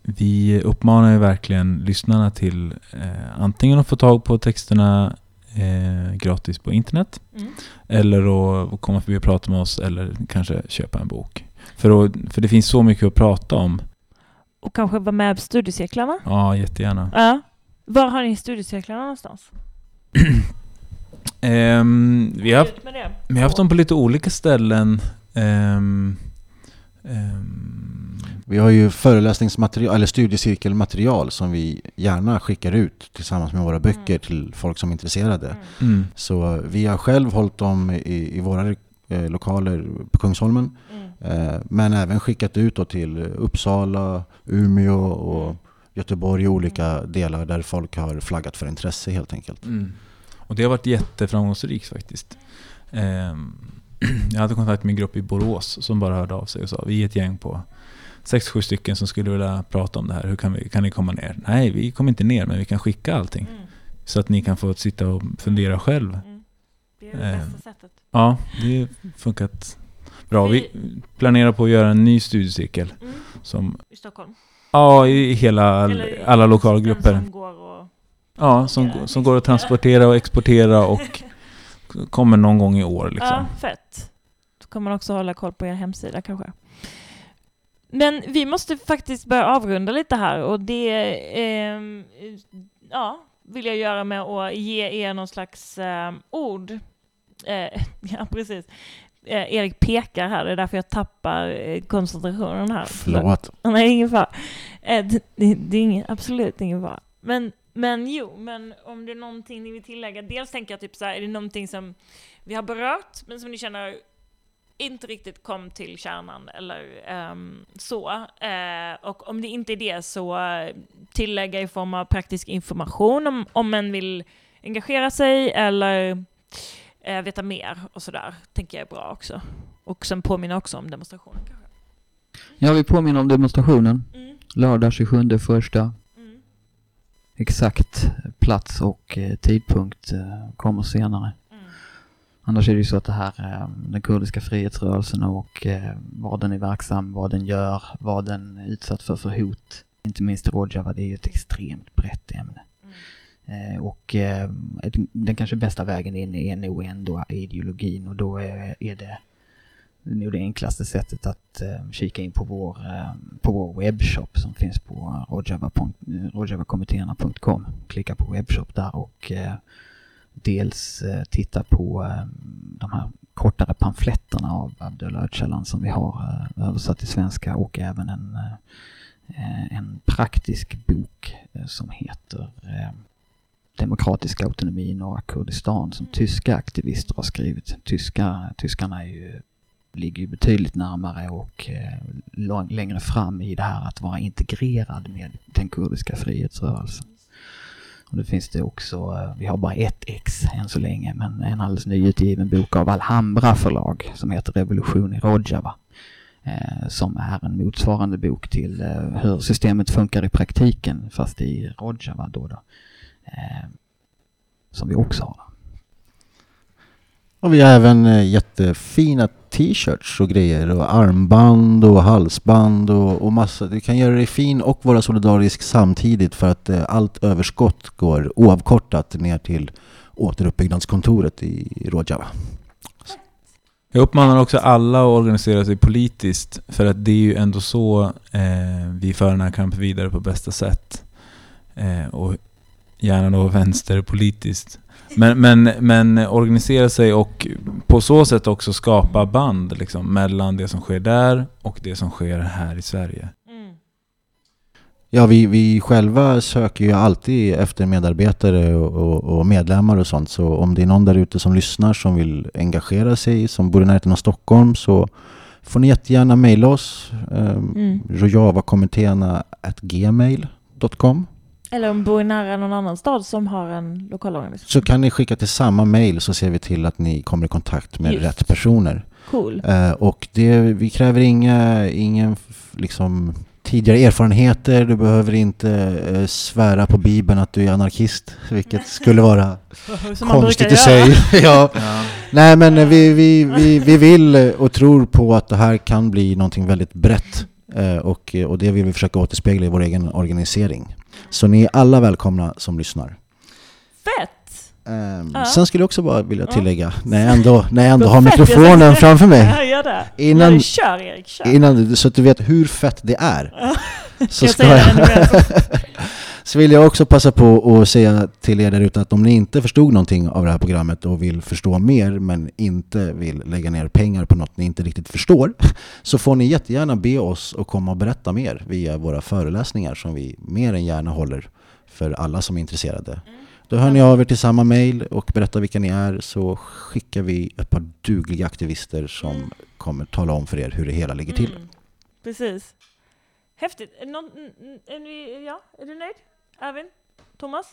vi uppmanar ju verkligen lyssnarna till eh, antingen att få tag på texterna eh, gratis på internet Mm. eller att att komma förbi och prata med oss eller kanske köpa en bok. För, att, för det finns så mycket att prata om. Och kanske vara med på studiecirklarna? Ja, jättegärna. Ja. Var har ni studiecirklarna någonstans? [clears throat] Ehm, vi, har haft, vi har haft dem på lite olika ställen. Ehm, ehm, Vi har ju föreläsningsmaterial, eller studiecirkelmaterial som vi gärna skickar ut tillsammans med våra böcker till folk som är intresserade. Mm. mm, Så vi har själv hållit dem i, i våra eh, lokaler på Kungsholmen. Mm. Eh, men även skickat ut då till Uppsala, Umeå och Mm. Göteborg och olika delar där folk har flaggat för intresse helt enkelt. Och det har varit jätteframgångsrikt faktiskt. Ehm, [clears throat] jag hade kontakt med en grupp i Borås som bara hörde av sig och sa vi är ett gäng på sex, sju stycken som skulle vilja prata om det här. Hur kan, vi, kan ni komma ner? Nej, vi kommer inte ner men vi kan skicka allting. Mm. Så att ni kan få sitta och fundera själv. Mm. Det är det Eh, bästa sättet. Ja, det har funkat bra. Vi planerar på att göra en ny studiecirkel. Mm. Som, I Stockholm? ja, i hela, Eller alla lokalgrupper. Ja, som, som går att transportera och exportera [laughs] och kommer någon gång i år liksom. Ja, fett. Då kommer man också hålla koll på er hemsida kanske. Men vi måste faktiskt börja avrunda lite här och det ehm, ja, vill jag göra med att ge er någon slags ehm, ord. Eh, [laughs] ja, precis. Eh, Erik pekar här, det är därför jag tappar eh, koncentrationen här. Förlåt. Nej, ingen fara. Eh, det, det, det är ingen, absolut ingen fara. Men, men jo, men om det är någonting ni vill tillägga. Dels tänker jag typ så här, är det någonting som vi har berört, men som ni känner inte riktigt kom till kärnan eller ehm, så. Eh, och om det inte är det så eh, tillägga i form av praktisk information om, om man vill engagera sig eller eh, veta mer och sådär, tänker jag är bra också. Och sen påminna också om demonstrationen kanske. Jag vill påminna om demonstrationen. Mm, Lördag 27 första. Exakt plats och eh, tidpunkt eh, kommer senare. Mm. Annars är det ju så att det här, eh, den kurdiska frihetsrörelsen och vad den är verksam, vad den gör, vad den är utsatt för för hot. Inte minst Rojava, det är ju ett extremt brett ämne. Mm. Och den kanske bästa vägen in är nog ändå ideologin och då är, är det är nog det enklaste sättet att eh, kika in på vår, eh, på vår webbshop som finns på rojavakommittéerna.com. Klicka på webbshop där och eh, dels eh, titta på eh, de här kortare pamfletterna av Abdullah Öcalan som vi har eh, översatt till svenska och även en, eh, en praktisk bok eh, som heter eh, Demokratisk autonomi i norra Kurdistan som tyska aktivister har skrivit. Tyska, tyskarna är ju, ligger ju betydligt närmare och eh, längre fram i det här att vara integrerad med den kurdiska frihetsrörelsen. Och det finns det också, eh, vi har bara ett ex än så länge, men en alldeles nyutgiven bok av Alhambra förlag som heter Revolution i Rojava. Eh, som är en motsvarande bok till hur systemet funkar i praktiken fast i Rojava då. då. Som vi också har. Och vi har även eh, jättefina t-shirts och grejer och armband och halsband och, och massa. Du kan göra dig fin och vara solidarisk samtidigt för att eh, allt överskott går oavkortat ner till återuppbyggnadskontoret i Rojava. Jag uppmanar också alla att organisera sig politiskt för att det är ju ändå så eh, vi för den här kampen vidare på bästa sätt. Eh, och gärna då vänsterpolitiskt. Men, men, men organisera sig och på så sätt också skapa band liksom, mellan det som sker där och det som sker här i Sverige. Mm. Ja, vi, vi själva söker ju alltid efter medarbetare och, och, och medlemmar och sånt. Så om det är någon där ute som lyssnar som vill engagera sig, som bor i närheten av Stockholm, så får ni jättegärna mejla oss. Eh, Mm. rojavakommittéerna gmail.com Eller om bor nära någon annan stad som har en lokalorganisation. Så kan ni skicka till samma mejl så ser vi till att ni kommer i kontakt med Just. rätt personer. Cool. Eh, och det, vi kräver inga, ingen liksom, tidigare erfarenheter. Du behöver inte eh, svära på Bibeln att du är anarkist, vilket skulle vara [laughs] konstigt i sig. [laughs] ja. Nej men eh, vi, vi, vi, vi vill och tror på att det här kan bli någonting väldigt brett. Eh, och, och det vill vi försöka återspegla i vår egen organisering. Så ni är alla välkomna som lyssnar. Fett! Ehm, Ja. Sen skulle jag också bara vilja Ja. tillägga, när jag ändå, när jag ändå har mikrofonen framför mig, Ja, gör det. Innan- Nej, kör Erik, kör. innan, så att du vet hur fett det är. Så, jag ska jag? [laughs] så vill jag också passa på att säga till er där ute att om ni inte förstod någonting av det här programmet och vill förstå mer men inte vill lägga ner pengar på något ni inte riktigt förstår [laughs] så får ni jättegärna be oss att komma och berätta mer via våra föreläsningar som vi mer än gärna håller för alla som är intresserade. Då hör ni av er till samma mail och berättar vilka ni är så skickar vi ett par dugliga aktivister som Mm. kommer tala om för er hur det hela ligger till. Mm, precis. Häftigt. Någon, är, ni, ja, är du nöjd? Ervin? Thomas?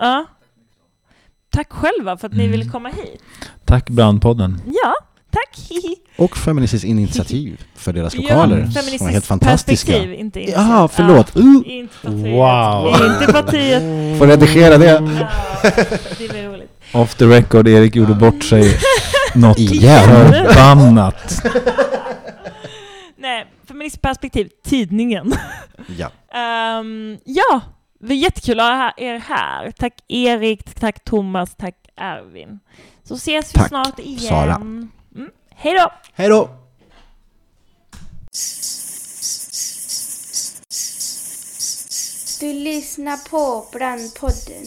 Ja. Tack själva för att ni Mm. ville komma hit. Tack Brandpodden. Ja, tack. [laughs] Och Feministiskt initiativ för deras Ja, lokaler som är feministiskt helt fantastiska. Perspektiv, inte initiativ. Ja, förlåt. Uh, Ja, inte partiet. Wow. Inte partiet. får redigera det. Ja, det blir roligt. Off the record, Erik gjorde bort sig något förbannat. [laughs] Nej, feministiskt perspektiv, tidningen. Ja. [laughs] Ehm, ja, det är jättekul att ha er här. Tack Erik, tack Thomas, tack Ervin. Så ses vi Tack, snart igen. Sara. Mm. Hej då! Hej då! Du lyssnar på Brandpodden.